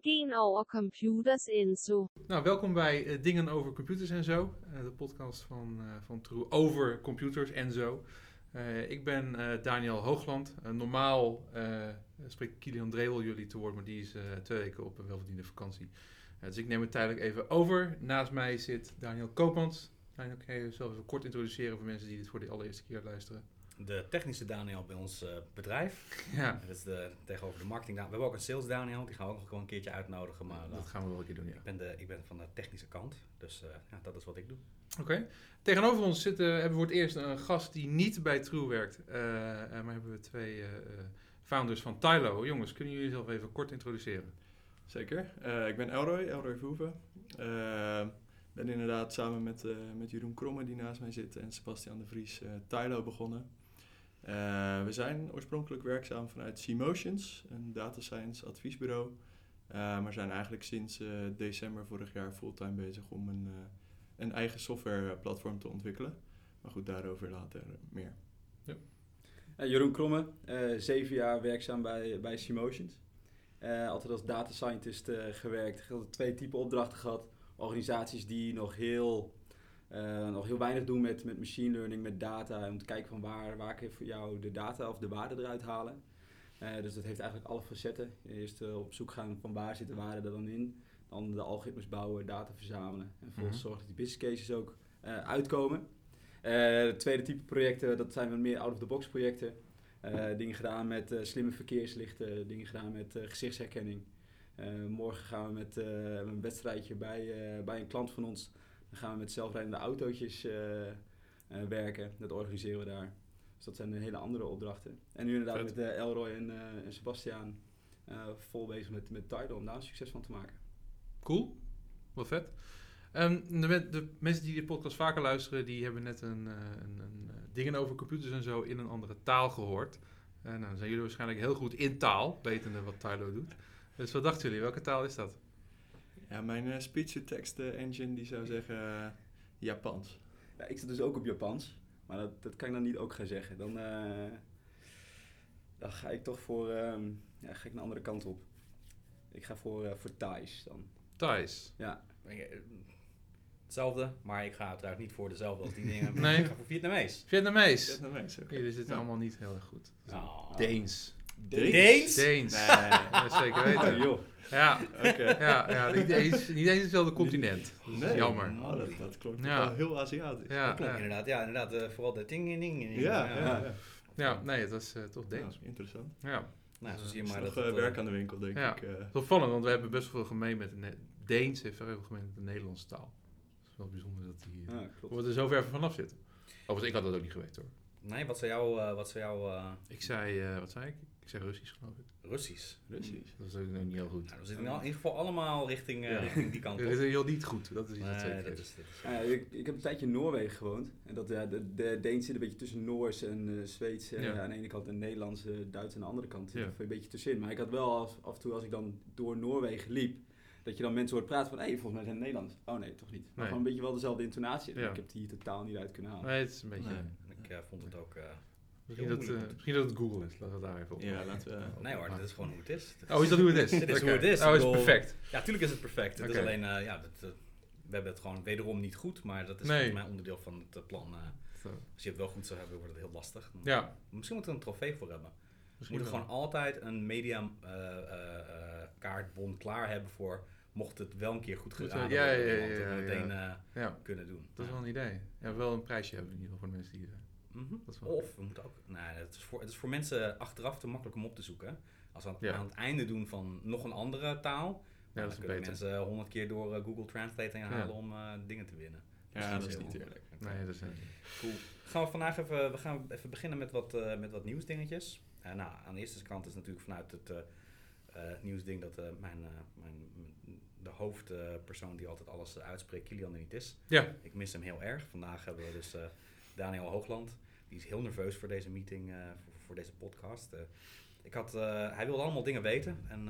Dingen over computers Enzo. Nou, welkom bij eh, Dingen over computers en zo. Eh, de podcast van, eh, van True over computers en zo. Eh, ik ben eh, Daniel Hoogland. Eh, normaal eh, spreekt Kilian Drewel jullie te woord, maar die is eh, twee weken op een welverdiende vakantie. Eh, dus ik neem het tijdelijk even over. Naast mij zit Daniel Koopmans. Daniel, kan je jezelf even kort introduceren voor mensen die dit voor de allereerste keer luisteren? De technische Daniel bij ons eh, bedrijf. Ja, Dat is de, tegenover de marketing. We hebben ook een sales Daniel, die gaan we ook nog gewoon een keertje uitnodigen. Maar eh, dat gaan we wel een keer doen, ja. ik, ben de, ik ben van de technische kant, dus eh, ja, dat is wat ik doe. Oké. Tegenover ons zitten, hebben we voor het eerst een gast die niet bij True werkt. eh, eh, maar hebben we twee eh, eh, founders van Tylo. Jongens, kunnen jullie jezelf even kort introduceren? Zeker. Eh, ik ben Elroy, Elroy Verhoeven. Eh ben inderdaad samen met, eh, met Jeroen Kromme, die naast mij zit, en Sebastian de Vries, eh Tylo begonnen. Eh, we zijn oorspronkelijk werkzaam vanuit C-Motions, een data science adviesbureau. Eh, maar zijn eigenlijk sinds eh, december vorig jaar fulltime bezig om een, een eigen softwareplatform te ontwikkelen. Maar goed, daarover later meer. Eh, Jeroen Kromme, zeven jaar werkzaam bij, bij Simotions. Eh altijd als data scientist gewerkt. Twee typen opdrachten gehad. Organisaties die nog heel, eh, nog heel weinig doen met, met machine learning, met data. Om te kijken van waar, waar kun je voor jou de data of de waarde eruit halen. Eh, dus dat heeft eigenlijk alle facetten. Eerst eh, op zoek gaan van waar zit de waarde er dan in. Dan de algoritmes bouwen, data verzamelen. En vervolgens Mhm. zorgen dat die business cases ook uitkomen. Het tweede type projecten, dat zijn wat meer out-of-the-box projecten. Dingen gedaan met slimme verkeerslichten, dingen gedaan met gezichtsherkenning. Morgen gaan we met een wedstrijdje bij, bij een klant van ons. Dan gaan we met zelfrijdende autootjes eh, eh, werken. Dat organiseren we daar. Dus dat zijn hele andere opdrachten. En nu inderdaad Vet. met eh, Elroy en, en Sebastiaan vol bezig met, met Tidal om daar een succes van te maken. Cool. Wat vet. Ehm, de, de mensen die de podcast vaker luisteren, die hebben net een, een, een, dingen over computers en zo in een andere taal gehoord. Eh, nou, dan zijn jullie waarschijnlijk heel goed in taal, wetende wat Tylo doet. Dus wat dachten jullie? Welke taal is dat? Ja, mijn eh, speech-to-text eh, engine die zou zeggen eh, Japans. Ja, ik zit dus ook op Japans, maar dat, dat kan ik dan niet ook gaan zeggen. Dan, eh, dan ga ik toch voor, ehm, ja, ga ik een andere kant op. Ik ga voor, voor Thais dan. Thais. Ja, Hetzelfde, maar ik ga uiteraard niet voor dezelfde als die dingen. Nee. Ik ga voor Vietnamees. Vietnamees. Vietnamees. Jullie zitten Ja. allemaal niet heel erg goed. Oh. Deens. Deens? Deens. Nee. Ja, zeker weten. Oh, joh. Ja, Oké. ja, ja niet, eens, niet eens hetzelfde continent. Dat is Nee. jammer. Oh, dat, dat Ja. wel heel Aziatisch. Ja, Dat klopt ja. inderdaad. Ja, inderdaad. eh, vooral de ding ding ding. Ja, ja, ja. ja, nee, het was eh, toch Ja, Deens. interessant. Ja. Nou, zo zie je maar nog dat eh, het, eh, werk aan de winkel, denk Ja. ik. eh. Het is opvallend, want we hebben best wel veel gemeen met de Deens heeft veel gemeen met de Nederlandse taal. Het is wel bijzonder dat die Ja, klopt. we er zo ver vanaf zitten. Overigens, ik had dat ook niet geweten hoor. Nee, wat zou jouw, eh, wat zou jouw eh, Ik zei, eh, wat zei ik? Ik zei Russisch geloof ik. Russisch? Russisch. Dat is ook nog niet heel goed. Nou, zitten in ieder geval allemaal richting, eh, Ja. richting die kant Dat op. is heel niet goed, dat is iets dat Nee, zeker dat is. is, dat is- Ja, ik, ik heb een tijdje in Noorwegen gewoond. En dat, ja, de, de Deens zit een beetje tussen Noors en eh Zweeds eh, Ja. aan de ene kant en Nederlands, Duits aan de andere kant. Ja. een beetje tussenin. Maar ik had wel af, af en toe als ik dan door Noorwegen liep, dat je dan mensen hoort praten van, hé, volgens mij zijn het Nederlands. Oh nee, toch niet. Maar Nee. gewoon een beetje wel dezelfde intonatie. Ja. Ik heb die totaal niet uit kunnen halen. Nee, het is een beetje... Nee. Ik vond het ook... eh, Misschien, dat, eh, misschien dat het Google is, laten we daar even op. Ja, laten we... nee hoor, dit is gewoon hoe het is. Oh, is dat hoe het is? Dit is hoe het is. Oh, is perfect. Ja, tuurlijk is het perfect. Het Oké. is alleen, eh, ja, dat, eh, we hebben het gewoon wederom niet goed, maar dat is Nee. volgens mij onderdeel van het plan. eh. Zo. als je het wel goed zou hebben, wordt het heel lastig. Dan- Ja, Misschien moeten we een trofee voor hebben. We misschien moeten wel. gewoon altijd een media eh, eh, eh, kaartbon klaar hebben voor mocht het wel een keer goed ja, ja, worden, ja, dat ja, we ja. meteen eh, Ja, kunnen doen. dat is Ja. wel een idee. Ja, wel een prijsje hebben in ieder geval voor de mensen die... eh, Mhm. Dat is wel- Of we moeten ook. Nee, het is, voor, het is voor mensen achteraf te makkelijk om op te zoeken. Als we aan, Ja. aan het einde doen van nog een andere taal. Ja, dan kunnen beter. mensen honderd keer door eh, Google Translate heen halen Ja. om eh, dingen te winnen. Ja, dat is niet eerlijk. Nee, dat is... eh, Cool. Gaan we vandaag even, we gaan even beginnen met wat, eh, met wat nieuwsdingetjes. Eh, nou, aan de eerste kant is natuurlijk vanuit het eh, eh, nieuwsding dat eh, mijn, eh, mijn, de hoofdpersoon die altijd alles eh, uitspreekt, Kilian er niet is. Ja, Ik mis hem heel erg. Vandaag hebben we dus eh, Daniel Hoogland. Die is heel nerveus voor deze meeting, eh, voor, voor deze podcast. Eh, ik had, eh, hij wilde allemaal dingen weten. En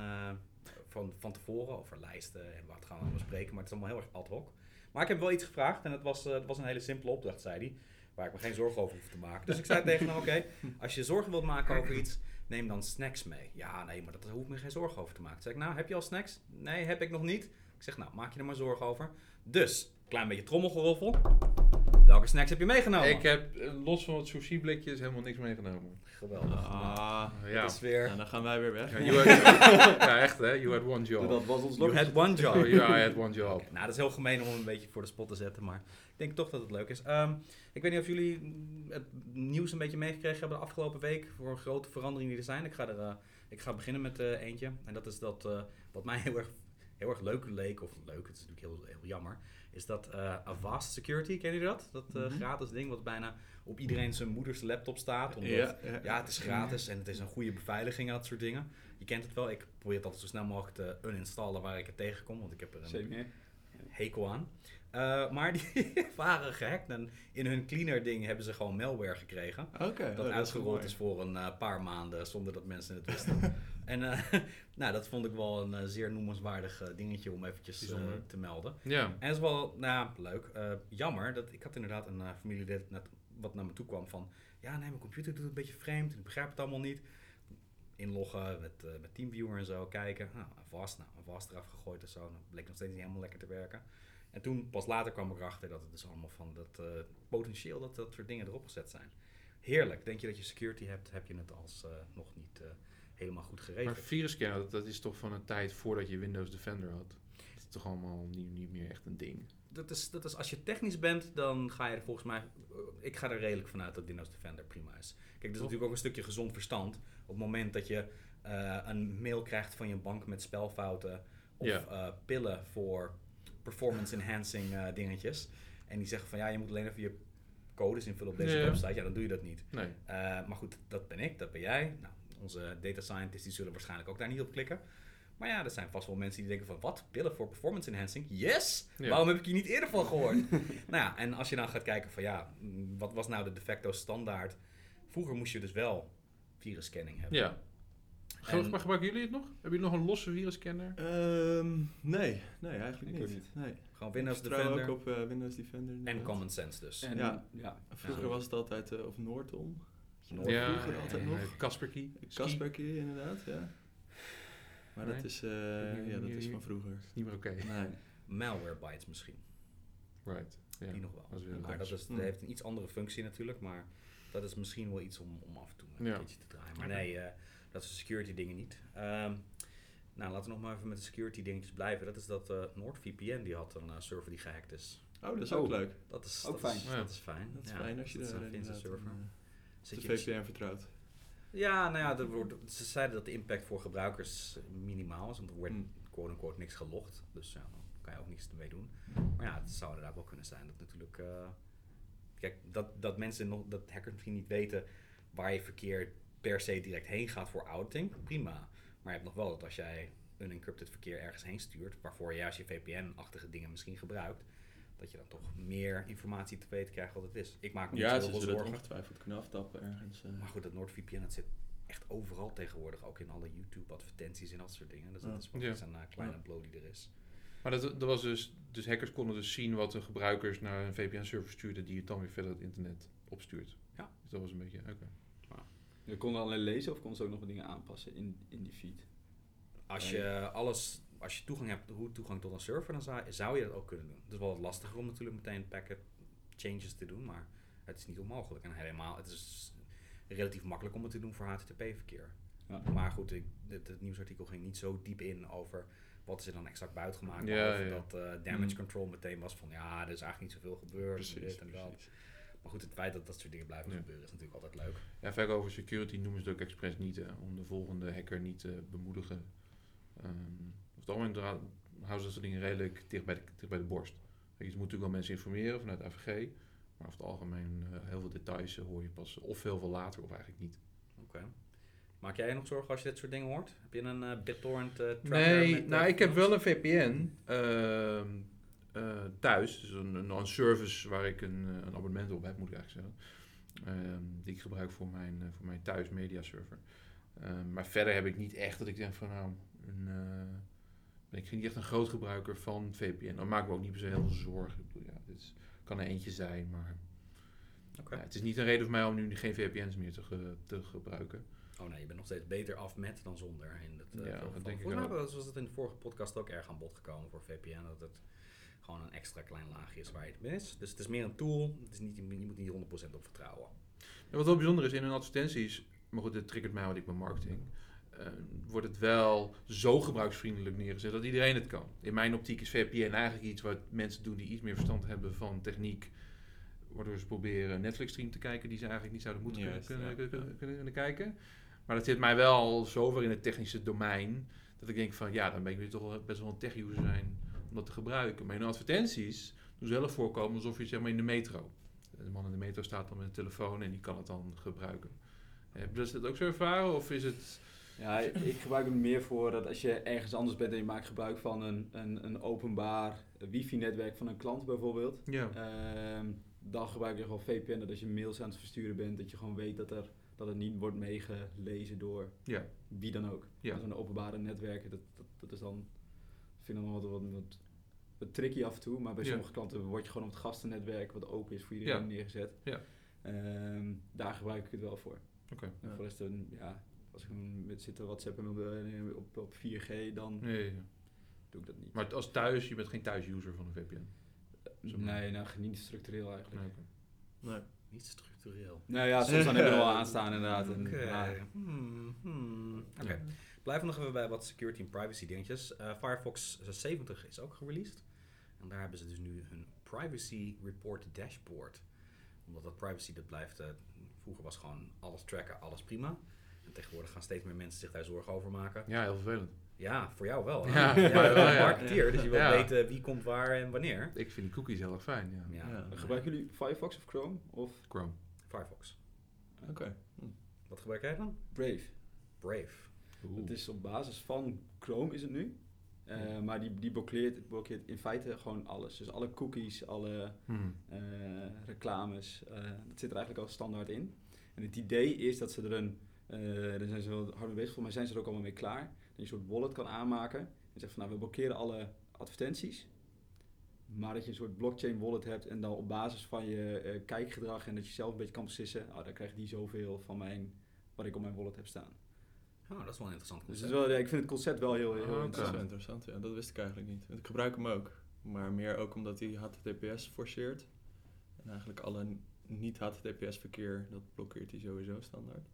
van, van tevoren over lijsten en wat gaan we bespreken. Maar het is allemaal heel erg ad hoc. Maar ik heb wel iets gevraagd en het was, het was een hele simpele opdracht, zei hij. waar ik me geen zorgen over hoef te maken. Dus ik zei tegen hem, oké, als je zorgen wilt maken over iets, neem dan snacks mee. Ja, nee, maar daar hoef ik me geen zorgen over te maken. Zei ik, nou, heb je al snacks? Nee, heb ik nog niet. Ik zeg, nou, maak je er maar zorgen over. Dus, klein beetje trommelgeroffel. Welke snacks heb je meegenomen? Ik heb eh, los van het sushi blikjes helemaal niks meegenomen. Geweldig. Ah, Ja. Dat is weer... nou, dan gaan wij weer weg. Ja, you had- ja, echt hè? You had one job. Dat was ons You had one job. Oh, ja, I had one job. Nou, dat is heel gemeen om hem een beetje voor de spot te zetten, maar ik denk toch dat het leuk is. Ehm, ik weet niet of jullie het nieuws een beetje meegekregen hebben de afgelopen week voor grote veranderingen die er zijn. Ik ga, er, eh, ik ga beginnen met eh, eentje. En dat is dat eh, wat mij heel erg, heel erg leuk leek, of leuk, het is natuurlijk heel, heel jammer, is dat eh, Avast Security, ken je dat? Dat eh, Mhm. gratis ding wat bijna op iedereen zijn moeders laptop staat. Omdat, Ja, ja. ja, het is gratis en het is een goede beveiliging en dat soort dingen. Je kent het wel. Ik probeer het altijd zo snel mogelijk te uninstallen waar ik het tegenkom, want ik heb er een hekel aan. Eh, maar die waren gehackt en in hun cleaner ding hebben ze gewoon malware gekregen. Oh, Dat is uitgerold mooi. is voor een paar maanden zonder dat mensen het wisten. en eh, nou, dat vond ik wel een eh, zeer noemenswaardig eh, dingetje om eventjes te melden. Ja. En het is wel nou, leuk. Jammer, dat ik had inderdaad een familielid wat naar me toe kwam van... Ja, nee, mijn computer doet het een beetje vreemd ik begrijp het allemaal niet. Inloggen met, met TeamViewer en zo, kijken. Nou, vast, nou, vast eraf gegooid en zo. Dat bleek nog steeds niet helemaal lekker te werken. En toen, pas later kwam ik erachter dat het dus allemaal van dat potentieel dat dat soort dingen erop gezet zijn. Heerlijk. Denk je dat je security hebt, heb je het als nog niet helemaal goed Maar geregeld. virusscanner, dat, dat is toch van een tijd voordat je Windows Defender had. Dat is toch allemaal niet, niet meer echt een ding. dat is, dat is, als je technisch bent, dan ga je er volgens mij... eh, Ik ga er redelijk vanuit dat Windows Defender prima is. Kijk, er is natuurlijk ook een stukje gezond verstand. Op het moment dat je eh, een mail krijgt van je bank met spelfouten... of Ja. eh, pillen voor performance enhancing eh, dingetjes... en die zeggen van ja, je moet alleen even je codes invullen op deze Ja. website... ja, dan doe je dat niet. Nee. Eh, maar goed, dat ben ik, dat ben jij. Nou, onze data scientists die zullen waarschijnlijk ook daar niet op klikken. Maar ja, er zijn vast wel mensen die denken van... wat, pillen voor performance enhancing? Yes! Ja. Waarom heb ik hier niet eerder van gehoord? nou ja, en als je dan gaat kijken van ja, mm, wat was nou de de facto standaard? Vroeger moest je dus wel virusscanning hebben. Ja. En- maar gebruiken jullie het nog? Hebben jullie nog een losse virusscanner? Ehm, nee, nee, eigenlijk niet. niet. Nee. Gewoon Windows Defender ook op eh, Windows Defender. en. Common Sense dus. En, Ja. ja. Vroeger Ja. was het altijd, eh, of Norton. Noord- ja, vroeger altijd nog. Kaspersky. Ski. Kaspersky inderdaad, ja. Maar Nee. dat is, eh, Nee, ja, dat nee, is van vroeger. Is niet meer oké. Nee. Malwarebytes misschien, Right. Ja. die nog wel. dat is weer maar dat, is, dat Hmm. heeft een iets andere functie natuurlijk, maar dat is misschien wel iets om, om af en toe een Ja. keertje te draaien. Maar nee, eh, dat is security dingen niet. Ehm, nou, laten we nog maar even met de security dingetjes blijven. Dat is dat eh NordVPN, die had een server die gehackt is. Oh, dat is Oh. ook leuk. Dat is, Ook dat Is, fijn. Dat is fijn. Dat is Ja, fijn als je dat is daar een server. Eh, Zit de je- VPN vertrouwt. Ja, nou ja, er wordt, ze zeiden dat de impact voor gebruikers minimaal is, want er wordt Hmm. quote-unquote niks gelogd. Dus ja, dan kan je ook niks ermee doen. Maar ja, het zou inderdaad wel kunnen zijn dat natuurlijk... eh, kijk, dat, dat mensen nog, dat hackers misschien niet weten waar je verkeer per se direct heen gaat voor auditing, prima. Maar je hebt nog wel dat als jij een encrypted verkeer ergens heen stuurt, waarvoor je juist je VPN-achtige dingen misschien gebruikt, dat je dan toch meer informatie te weten krijgt wat het is. Ik maak me niet Ja, zo ze heel veel zorgen. ongetwijfeld kunnen aftappen ergens. eh. Maar goed, dat NordVPN, dat zit echt overal tegenwoordig. Ook in alle YouTube-advertenties en dat soort dingen. Dus dat Ja. is wel Ja. een eh, kleine Ja. blow die er is. Maar dat, dat was dus, dus hackers konden dus zien wat de gebruikers naar een VPN-server stuurden die het dan weer verder het internet opstuurt. Ja. Dus dat was een beetje, oké. Je kon alleen lezen of kon ze ook nog wat dingen aanpassen in, in die feed? Als Ja, je alles, als je toegang hebt, hoe toegang tot een server, dan zou, zou je dat ook kunnen doen. Het is wel wat lastiger om natuurlijk meteen packet changes te doen, maar het is niet onmogelijk. En helemaal, het is relatief makkelijk om het te doen voor HTTP-verkeer. Ja. Maar goed, ik, het, het nieuwsartikel ging niet zo diep in over wat is er dan exact buitgemaakt. Ja, dat eh, damage Mm. control meteen was van ja, er is eigenlijk niet zoveel gebeurd. en dit en dat. precies. Maar goed, het feit dat dat soort dingen blijven gebeuren is natuurlijk altijd leuk. Ja, vaak over security noemen ze het ook expres niet, hè, om de volgende hacker niet te bemoedigen. Ehm het algemeen houden ze dat soort dingen redelijk dicht bij de, dicht bij de borst. Je moet natuurlijk wel mensen informeren vanuit AVG, maar over het algemeen eh, heel veel details eh, hoor je pas of heel veel later of eigenlijk niet. Oké. Maak jij je nog zorgen als je dit soort dingen hoort? Heb je een eh BitTorrent tracker Nee, met, nou ik heb wel een VPN ehm, eh, thuis, dus een, een, een service waar ik een, een abonnement op heb, moet ik eigenlijk zeggen. Ehm, die ik gebruik voor mijn, voor mijn thuis media server. Ehm, maar verder heb ik niet echt dat ik denk van nou, een, ben ik niet echt een groot gebruiker van VPN. Dan maak ik me ook niet per se heel veel zorgen. Ik bedoel, ja, dit kan er eentje zijn, maar. Ja, het is niet een reden voor mij om nu geen VPN's meer te, ge- te gebruiken. Oh nee, je bent nog steeds beter af met dan zonder. In eh, Ja, veel dat denk ik Volgens mij was het in de vorige podcast ook erg aan bod gekomen voor VPN. Dat het gewoon een extra klein laagje is waar je het mee is. Dus het is meer een tool. Het is niet, je moet niet 100% op vertrouwen. En wat wel bijzonder is in hun advertenties, maar goed, dit triggert mij, want ik ben marketing. Wordt het wel zo gebruiksvriendelijk neergezet dat iedereen het kan. In mijn optiek is VPN eigenlijk iets wat mensen doen die iets meer verstand hebben van techniek. Waardoor ze proberen Netflix-stream te kijken die ze eigenlijk niet zouden moeten kunnen, ja. kunnen, kunnen, kunnen- kijken. Maar dat zit mij wel zover in het technische domein. Dat ik denk van ja, dan ben ik weer toch best wel een tech-user zijn om dat te gebruiken. Maar in advertenties doen ze wel voorkomen alsof je zeg maar in de metro. De man in de metro staat dan met een telefoon en die kan het dan gebruiken. Heb je dat ook zo ervaren of is het... Ja, ik gebruik hem meer voor dat als je ergens anders bent en je maakt gebruik van een, een, een openbaar wifi-netwerk van een klant bijvoorbeeld. Ja, Ehm, dan gebruik je gewoon VPN, dat als je mails aan het versturen bent, dat je gewoon weet dat, er, dat het niet wordt meegelezen door ja, wie dan ook. Ja. Zo'n openbare netwerken, dat, dat, dat is dan, ik vind ik dan wat, wat, wat, wat tricky af en toe, maar bij Ja. sommige klanten word je gewoon op het gastennetwerk, wat open is voor iedereen, neergezet. Ja. Ehm, daar gebruik ik het wel voor. oké. En voor de rest, ja, als ik met zit te whatsappen op, eh, op, op 4G, dan Nee, ja. doe ik dat niet. Maar als thuis, je bent geen thuis-user van een VPN. Zo nee, nou, niet structureel eigenlijk. Nee. Nee. Niet structureel. Nou ja, soms dan heb je er wel aanstaan inderdaad. En, Oké. Hmm, hmm. Oké. Ja. Blijven we nog even bij wat security en privacy dingetjes. Eh, Firefox 70 is ook gereleased. En daar hebben ze dus nu hun privacy report dashboard. Omdat dat privacy, dat blijft... eh, vroeger was gewoon alles tracken, alles prima. En tegenwoordig gaan steeds meer mensen zich daar zorgen over maken. Ja, heel vervelend. Ja, voor jou wel. Ja, Jij maar bent wel, een ja. marketeer, dus je wil Ja. weten wie komt waar en wanneer. Ik vind die cookies heel erg fijn, ja. Ja, Ja. Gebruiken jullie Firefox of Chrome of Chrome. Firefox. Oké. Hm. Wat gebruik jij dan? Brave? Brave. Oeh. Het is op basis van Chrome is het nu. Eh, Ja. Maar die, die blokkeert, blokkeert in feite gewoon alles. Dus alle cookies, alle Hmm. eh, reclames, eh, dat zit er eigenlijk al standaard in. En het idee is dat ze er een, eh daar zijn ze wel hard mee bezig, voor mij zijn ze er ook allemaal mee klaar. Dat je een soort wallet kan aanmaken. En zegt van nou, we blokkeren alle advertenties. Maar dat je een soort blockchain wallet hebt en dan op basis van je eh, kijkgedrag en dat je zelf een beetje kan beslissen, oh, dan krijgt die zoveel van mijn, wat ik op mijn wallet heb staan. Oh, dat is wel een interessant Dus concept. wel, ja, ik vind het concept wel heel, heel Ah, oké. Dat is interessant. wel interessant, ja. Dat wist ik eigenlijk niet. Want ik gebruik hem ook. Maar meer ook omdat hij HTTPS forceert. En eigenlijk alle niet-HTTPS verkeer, dat blokkeert hij sowieso standaard.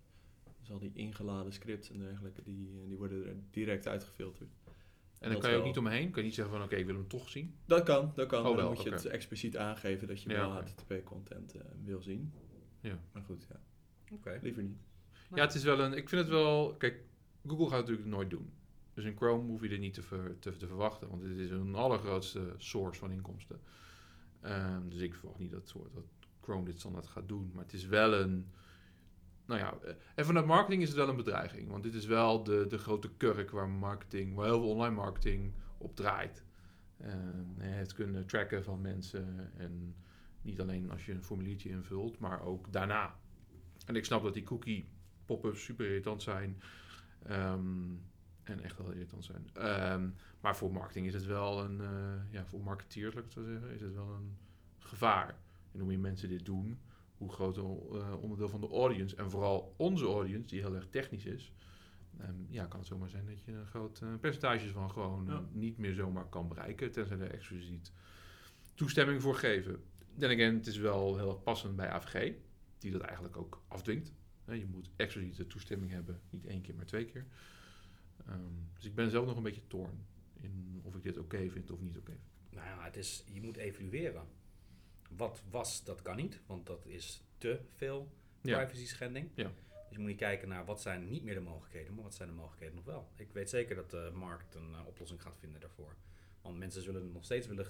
Dus al die ingeladen scripts en dergelijke, die, eh, die worden er direct uitgefilterd. En dan kan je ook wel. niet omheen. Kan je niet zeggen van, oké, ik wil hem toch zien. Dat kan, dat kan. Oh, dan moet je het expliciet aangeven dat je Ja, wel. HTTP-content eh, wil zien. Ja. Maar goed, ja. Oké. Liever niet. Ja, het is wel een... Ik vind het wel... Kijk, Google gaat het natuurlijk nooit doen. Dus in Chrome hoef je dit niet te, ver- te, te verwachten. Want dit is een allergrootste source van inkomsten. Ehm, dus ik verwacht niet dat, soort, dat Chrome dit standaard gaat doen. Maar het is wel een... Nou ja, eh, en vanuit marketing is het wel een bedreiging. Want dit is wel de, de grote kurk waar marketing, waar heel veel online marketing op draait. Ehm, het kunnen tracken van mensen. En niet alleen als je een formuliertje invult, maar ook daarna. En ik snap dat die cookie pop-ups super irritant zijn. Ehm, en echt wel irritant zijn. Ehm, maar voor marketing is het wel een... eh, ja, voor marketeers, laat ik zeggen, is het wel een gevaar. En hoe meer mensen dit doen, hoe groter eh, onderdeel van de audience... en vooral onze audience, die heel erg technisch is... ehm, ja, kan het zomaar zijn dat je een groot eh, percentage van gewoon Ja. niet meer zomaar kan bereiken... tenzij er expliciet toestemming voor geven. Dan again, het is wel heel erg passend bij AVG, die dat eigenlijk ook afdwingt. Je moet expliciete toestemming hebben, niet één keer, maar twee keer. Ehm, dus ik ben zelf nog een beetje torn in of ik dit oké vind of niet oké vind. Nou ja, het is, je moet evalueren. Wat was, dat kan niet, want dat is te veel privacy schending. Ja. Dus je moet niet kijken naar wat zijn niet meer de mogelijkheden, maar wat zijn de mogelijkheden nog wel. Ik weet zeker dat de markt een eh, oplossing gaat vinden daarvoor. Want mensen zullen het nog steeds willen,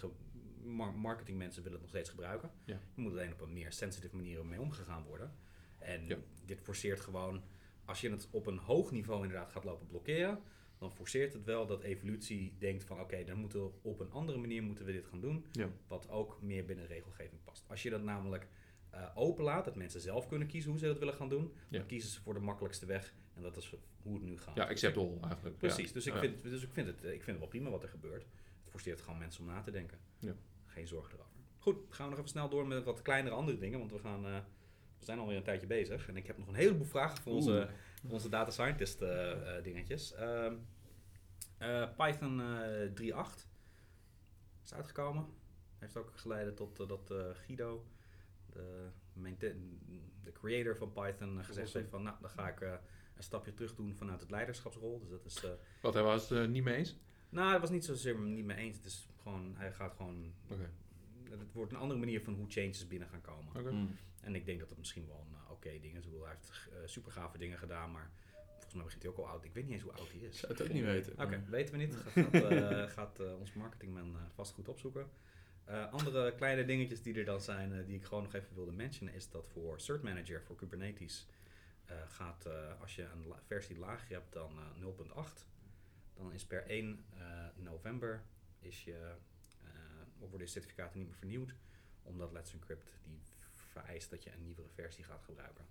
marketingmensen willen het nog steeds gebruiken. Ja. Je moet alleen op een meer sensitive manier mee omgegaan worden. En Ja. dit forceert gewoon, als je het op een hoog niveau inderdaad gaat lopen blokkeren, dan forceert het wel dat evolutie denkt van oké, dan moeten we op een andere manier moeten we dit gaan doen, Ja. wat ook meer binnen regelgeving past. Als je dat namelijk eh open laat, dat mensen zelf kunnen kiezen hoe ze dat willen gaan doen, Ja. dan kiezen ze voor de makkelijkste weg en dat is hoe het nu gaat. Ja, accept all eigenlijk. Precies, Ja. dus, ik vind, dus ik vind het, eh, ik vind het wel prima wat er gebeurt. Het forceert gewoon mensen om na te denken. Ja. Geen zorgen erover. Goed, gaan we nog even snel door met wat kleinere andere dingen, want we, gaan, eh, we zijn alweer een tijdje bezig. En ik heb nog een heleboel vragen voor onze, onze data scientist eh, eh, dingetjes. Ehm, eh, Python eh 3.8 is uitgekomen. Heeft ook geleid tot dat eh, Guido, de, de creator van Python, gezegd heeft van nou, dan ga ik eh, een stapje terug doen vanuit het leiderschapsrol. Dus dat is... eh, Wat, hij was het niet mee eens? nou, hij was niet zozeer niet mee eens. Het is gewoon, hij gaat gewoon... Oké. Het wordt een andere manier van hoe changes binnen gaan komen. Oké. Mm. En ik denk dat het misschien wel een oké ding is. Ik bedoel, hij heeft eh, super gave dingen gedaan, maar volgens mij begint hij ook al oud. Ik weet niet eens hoe oud hij is. zou het ook niet weten. Oké, weten we niet. Gaat, gaat, eh, gaat eh, ons marketingman vast goed opzoeken. Andere kleine dingetjes die er dan zijn, die ik gewoon nog even wilde mentionen, is dat voor Cert Manager voor Kubernetes gaat, als je een la- versie lager hebt dan eh, 0.8, dan is per 1 eh, november is je, worden je certificaten niet meer vernieuwd, omdat Let's Encrypt die vereist dat je een nieuwere versie gaat gebruiken.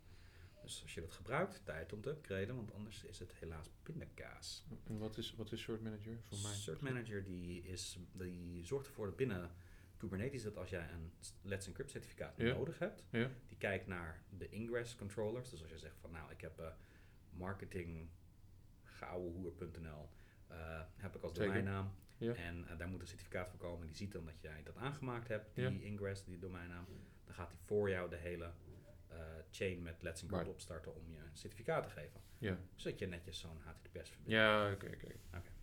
Dus als je dat gebruikt, tijd om te upgraden, want anders is het helaas pindakaas. En wat is, wat is Short Manager voor mij? Cert Manager die, is, die zorgt ervoor dat binnen Kubernetes dat als jij een Let's Encrypt certificaat Ja. nodig hebt, Ja. die kijkt naar de ingress controllers. Dus als je zegt van nou ik heb marketing eh, heb ik als domeinnaam Ja. en eh, daar moet een certificaat voor komen. Die ziet dan dat jij dat aangemaakt hebt, die ingress, die domeinnaam. Dan gaat hij voor jou de hele eh, chain met Let's Encrypt opstarten om je een certificaat te geven. Ja, Zodat je netjes zo'n HTTPS verbindt. ja oké, oké.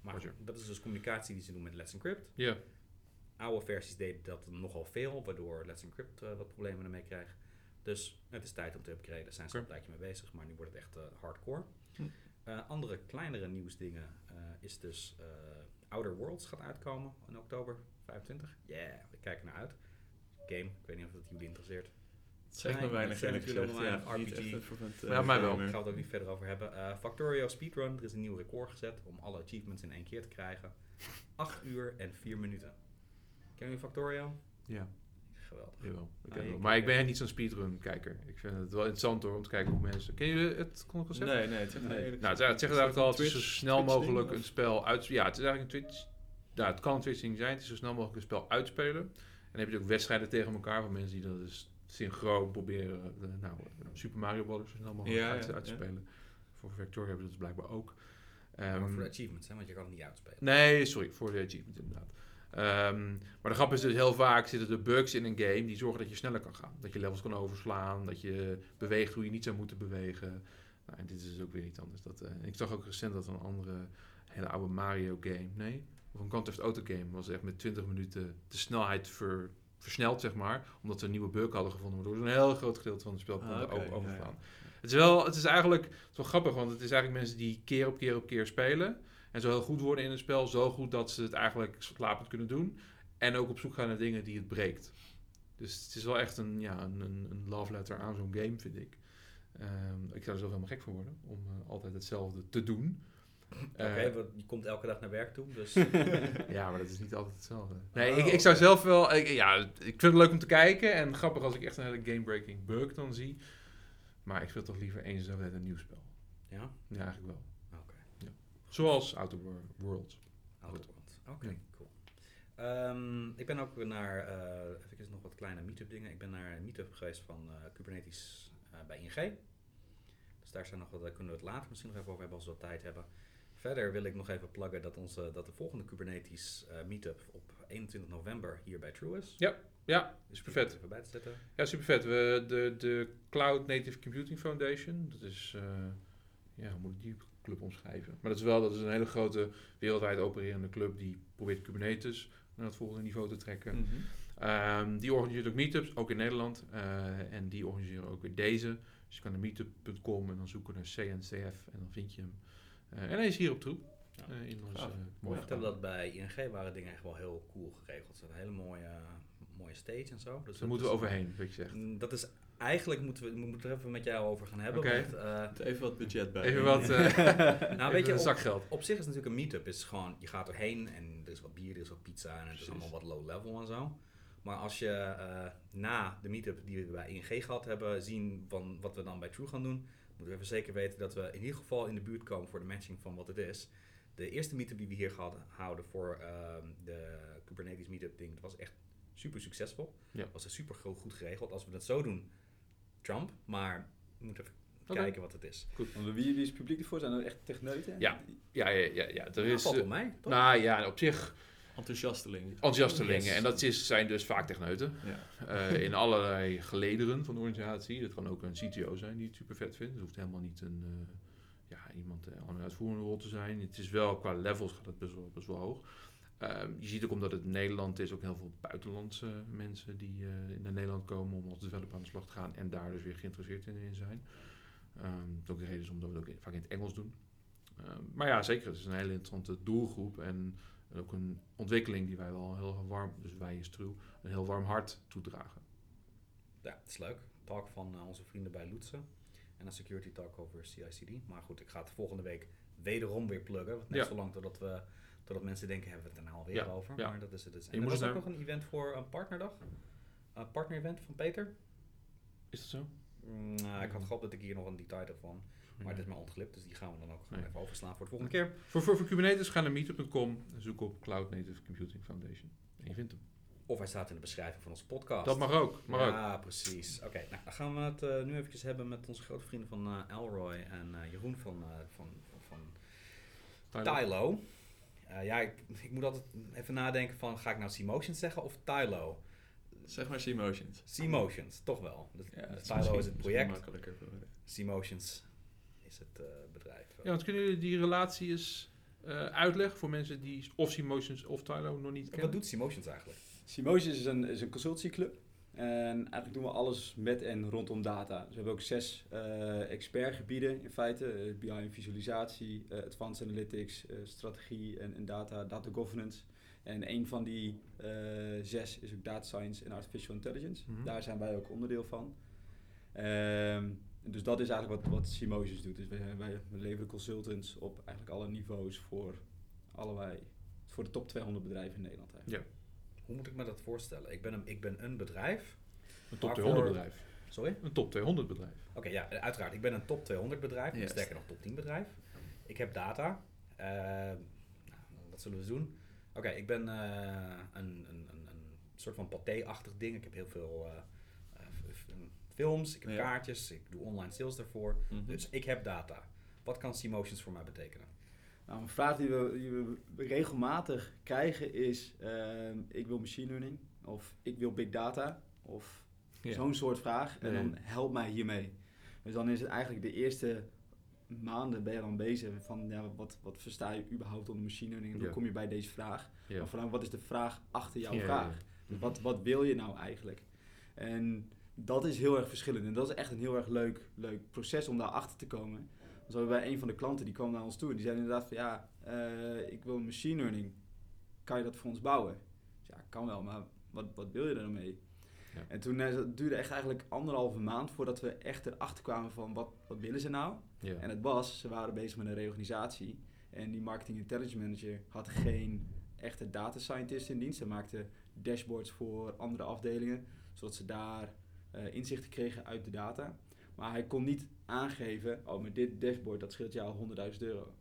Maar Roger. dat is dus communicatie die ze doen met Let's Encrypt. Ja, Oude versies deden dat nogal veel, waardoor Let's Encrypt eh, wat problemen ermee krijgt. Dus het is tijd om te upgraden. Daar zijn ze een tijdje mee bezig, maar nu wordt het echt eh, hardcore. Hm. Andere kleinere nieuwsdingen is dus Outer Worlds gaat uitkomen in oktober 25. Yeah, we kijken naar uit. Game, ik weet niet of het jullie interesseert. Het zegt Nee, me weinig zijn eerlijk gezegd. Ja, RPG. vervent, eh, Ja, mij wel. Daar gamer. gaan we het ook niet verder over hebben. Eh, Factorio Speedrun, er is een nieuw record gezet om alle achievements in één keer te krijgen. 8 uur en 4 minuten. Ken je Factorio? ja, Geweldig. jawel. Ik Ah. Maar ik ben niet zo'n speedrun-kijker. Ik vind het wel interessant hoor, om te kijken hoe mensen... Ken jullie het concept? Nee, nee, het Nee. eerlijk Nou, het, het zegt eigenlijk al, het Is is zo dat snel mogelijk een spel uit... Ja, het is eigenlijk een Twitch... Nou, het kan een Twitch-ding zijn. Het is zo snel mogelijk een spel uitspelen. En dan heb je ook wedstrijden tegen elkaar van mensen die dat dus synchroon proberen... eh, nou, eh, Super Mario Bros. mogelijk Ja, uit, ja, uit te spelen. Voor Victoria hebben ze dat dus blijkbaar ook. maar Ehm, voor de achievements, hè, want je kan het niet uitspelen. Nee, sorry, voor de achievement inderdaad. Ehm, maar de grap is dus heel vaak zitten er bugs in een game die zorgen dat je sneller kan gaan. Dat je levels kan overslaan, dat je beweegt hoe je niet zou moeten bewegen. Nou, en dit is dus ook weer niet anders. Dat, eh, ik zag ook recent dat een andere hele oude Mario game, nee, of een Grand Theft Auto game, was echt met 20 minuten de snelheid ver, versneld, zeg maar. Omdat ze een nieuwe bug hadden gevonden, waardoor ze een heel groot gedeelte van het spel konden Ah, oké, over- ja, overslaan. ja. Het is wel, het is eigenlijk het is wel grappig, want het is eigenlijk mensen die keer op keer op keer spelen. En zo heel goed worden in het spel, zo goed dat ze het eigenlijk slapend kunnen doen. En ook op zoek gaan naar dingen die het breekt. Dus het is wel echt een, ja, een, een, een love letter aan zo'n game, vind ik. Ehm, ik zou er zelf helemaal gek van worden om eh, altijd hetzelfde te doen. Oké, Eh, want je komt elke dag naar werk toe, dus ja, maar dat is niet altijd hetzelfde. Nee, Oh, ik, ik zou zelf wel... Ik, ja, ik vind het leuk om te kijken. En grappig als ik echt een hele game-breaking bug dan zie. Maar ik wil toch liever eens tijd een nieuw spel. ja. Ja, eigenlijk wel. Oké. Zoals Outer Wor- Worlds. Outer. Worlds. Oké, Ja. cool. Ehm, ik ben ook naar, eh even nog wat kleine meetup dingen. Ik ben naar een meetup geweest van eh, Kubernetes eh, bij ING. Dus daar zijn nog wat, daar kunnen we het later misschien nog even over hebben als we wat tijd hebben. Verder wil ik nog even pluggen dat, onze, dat de volgende Kubernetes eh, meetup op 21 november hier bij True is. Ja, ja, Dus super vet. Even bij te zetten. Ja, super vet. We, de, de Cloud Native Computing Foundation, dat is, eh, ja, hoe moet ik die club omschrijven? Maar dat is wel, dat is een hele grote wereldwijd opererende club die probeert Kubernetes naar het volgende niveau te trekken. Mhm. Ehm, die organiseert ook meetups, ook in Nederland. eh, en die organiseren ook weer deze. Dus je kan naar meetup.com en dan zoeken naar CNCF en dan vind je hem. Eh, en hij is hier op troep. Ja. eh, in onze uh, Ik dat bij ING waren dingen echt wel heel cool geregeld. Ze hadden een hele mooie, mooie stage en zo. Dus Daar dat moeten we overheen, wat je zegt. Mm, Dat is eigenlijk moeten we, we moeten er even met jou over gaan hebben. Want, eh, Even wat budget bij. Even wat, eh nou, weet je, een op, zakgeld. op zich is natuurlijk een meetup is gewoon, je gaat erheen en er is wat bier, er is wat pizza en het is allemaal wat low level en zo. Maar als je eh, na de meetup die we bij ING gehad hebben, zien van wat we dan bij True gaan doen, moeten we even zeker weten dat we in ieder geval in de buurt komen voor de matching van wat het is. De eerste meetup die we hier gehad houden voor ehm, de Kubernetes meetup ding, dat was echt super succesvol. Ja. Was er super go- goed geregeld. Als we dat zo doen, Trump. Maar we moeten even kijken wat het is. Want wie, wie is het publiek ervoor? Zijn er echt techneuten? Ja. Ja, ja, ja, ja. Er Ja, is, valt eh, op mij, toch? nou ja, op zich Enthousiastelingen. enthousiastelingen. Yes. En dat is, zijn dus vaak techneuten. Ja. Eh, in allerlei gelederen van de organisatie. Dat kan ook een CTO zijn die het super vet vindt. Het hoeft helemaal niet een, eh, ja, iemand eh, aan een uitvoerende rol te zijn. Het is wel, qua levels gaat het best wel, best wel hoog. Ehm, je ziet ook omdat het Nederland is, ook heel veel buitenlandse mensen die naar Nederland komen om als developer aan de slag te gaan en daar dus weer geïnteresseerd in, in zijn. Ehm dat ook de reden is omdat we het ook vaak in het Engels doen. Ehm, maar ja, zeker, het is een hele interessante doelgroep en ook een ontwikkeling die wij wel heel warm, dus wij is True, een heel warm hart toedragen. Ja, het is leuk. Talk van eh, onze vrienden bij Loetsen. En een security talk over CICD. Maar goed, ik ga het volgende week wederom weer pluggen. Want net Ja. zo lang totdat, we, totdat mensen denken, hebben we het er nou alweer Ja, over. ja. Maar dat is het dus. Je En er moet was het ook nog een event voor een partnerdag. Een partner-event van Peter. Is dat zo? Mm, nou, ik had gehoopt dat ik hier nog een detail ervan. Maar het is me ontglipt, dus die gaan we dan ook gewoon Nee. even overslaan voor de volgende keer. Voor, voor, voor Kubernetes ga naar meetup.com en zoek op Cloud Native Computing Foundation. En je vindt hem. Of hij staat in de beschrijving van onze podcast. Dat mag ook. Mag ook. ja, precies. Oké, nou, dan gaan we het eh, nu eventjes hebben met onze grote vrienden van eh Elroy en eh, Jeroen van, van, van, van Tylo. Eh, ja, ik, ik moet altijd even nadenken van, ga ik nou C-Motions zeggen of Tylo? Zeg maar C-Motions. C-Motions, toch wel. Dus, Ja, Tylo is het project, C-Motions is het eh, bedrijf. Ja, want kunnen jullie die relatie eens eh, uitleggen voor mensen die of Motions of Tylo nog niet En kennen? wat doet C-Motions eigenlijk? Simotions is een, is een consultieclub. En eigenlijk doen we alles met en rondom data. Dus we hebben ook zes eh, expertgebieden in feite. Eh, BI en visualisatie, eh, advanced analytics, eh, strategie en, en data, data governance. En een van die eh, zes is ook data science en artificial intelligence. Mhm. Daar zijn wij ook onderdeel van. Ehm, dus dat is eigenlijk wat, wat Simotions doet. Dus wij, wij leveren consultants op eigenlijk alle niveaus voor allerlei, voor de top 200 bedrijven in Nederland eigenlijk. Hoe moet ik me dat voorstellen? Ik ben een, ik ben een bedrijf. Een top Waarvoor- 200 bedrijf. Sorry? Een top 200 bedrijf. Oké, ja, uiteraard. Ik ben een top 200 bedrijf, Yes. sterker nog top 10 bedrijf. Ik heb data. Nou, wat zullen we doen? Oké, ik ben eh, een, een, een, een soort van paté-achtig ding. Ik heb heel veel eh, films, ik heb Ja. kaartjes, ik doe online sales daarvoor. Mhm. Dus ik heb data. Wat kan C-Motions voor mij betekenen? Nou, een vraag die we, die we regelmatig krijgen is: ehm, ik wil machine learning of ik wil big data of Ja. zo'n soort vraag. En dan help mij hiermee. Dus dan is het eigenlijk de eerste maanden ben je dan bezig van ja, wat, wat versta je überhaupt onder machine learning en hoe Ja. kom je bij deze vraag? Ja. Maar vooral wat is de vraag achter jouw vraag? ja. Dus wat, wat wil je nou eigenlijk? En dat is heel erg verschillend. En dat is echt een heel erg leuk, leuk proces om daar achter te komen. Dus we hebben bij een van de klanten die kwam naar ons toe. en Die zei inderdaad van ja, eh, ik wil machine learning. Kan je dat voor ons bouwen? Dus ja, kan wel, maar wat, wat wil je er dan mee? Ja. En toen eh, het duurde echt eigenlijk anderhalve maand voordat we echt erachter kwamen van wat, wat willen ze nou? Ja. En het was, ze waren bezig met een reorganisatie. En die marketing intelligence manager had geen echte data scientist in dienst. Ze maakte dashboards voor andere afdelingen, zodat ze daar eh, inzichten kregen uit de data. Maar hij kon niet aangeven, oh, met dit dashboard, dat scheelt jou 100.000 euro.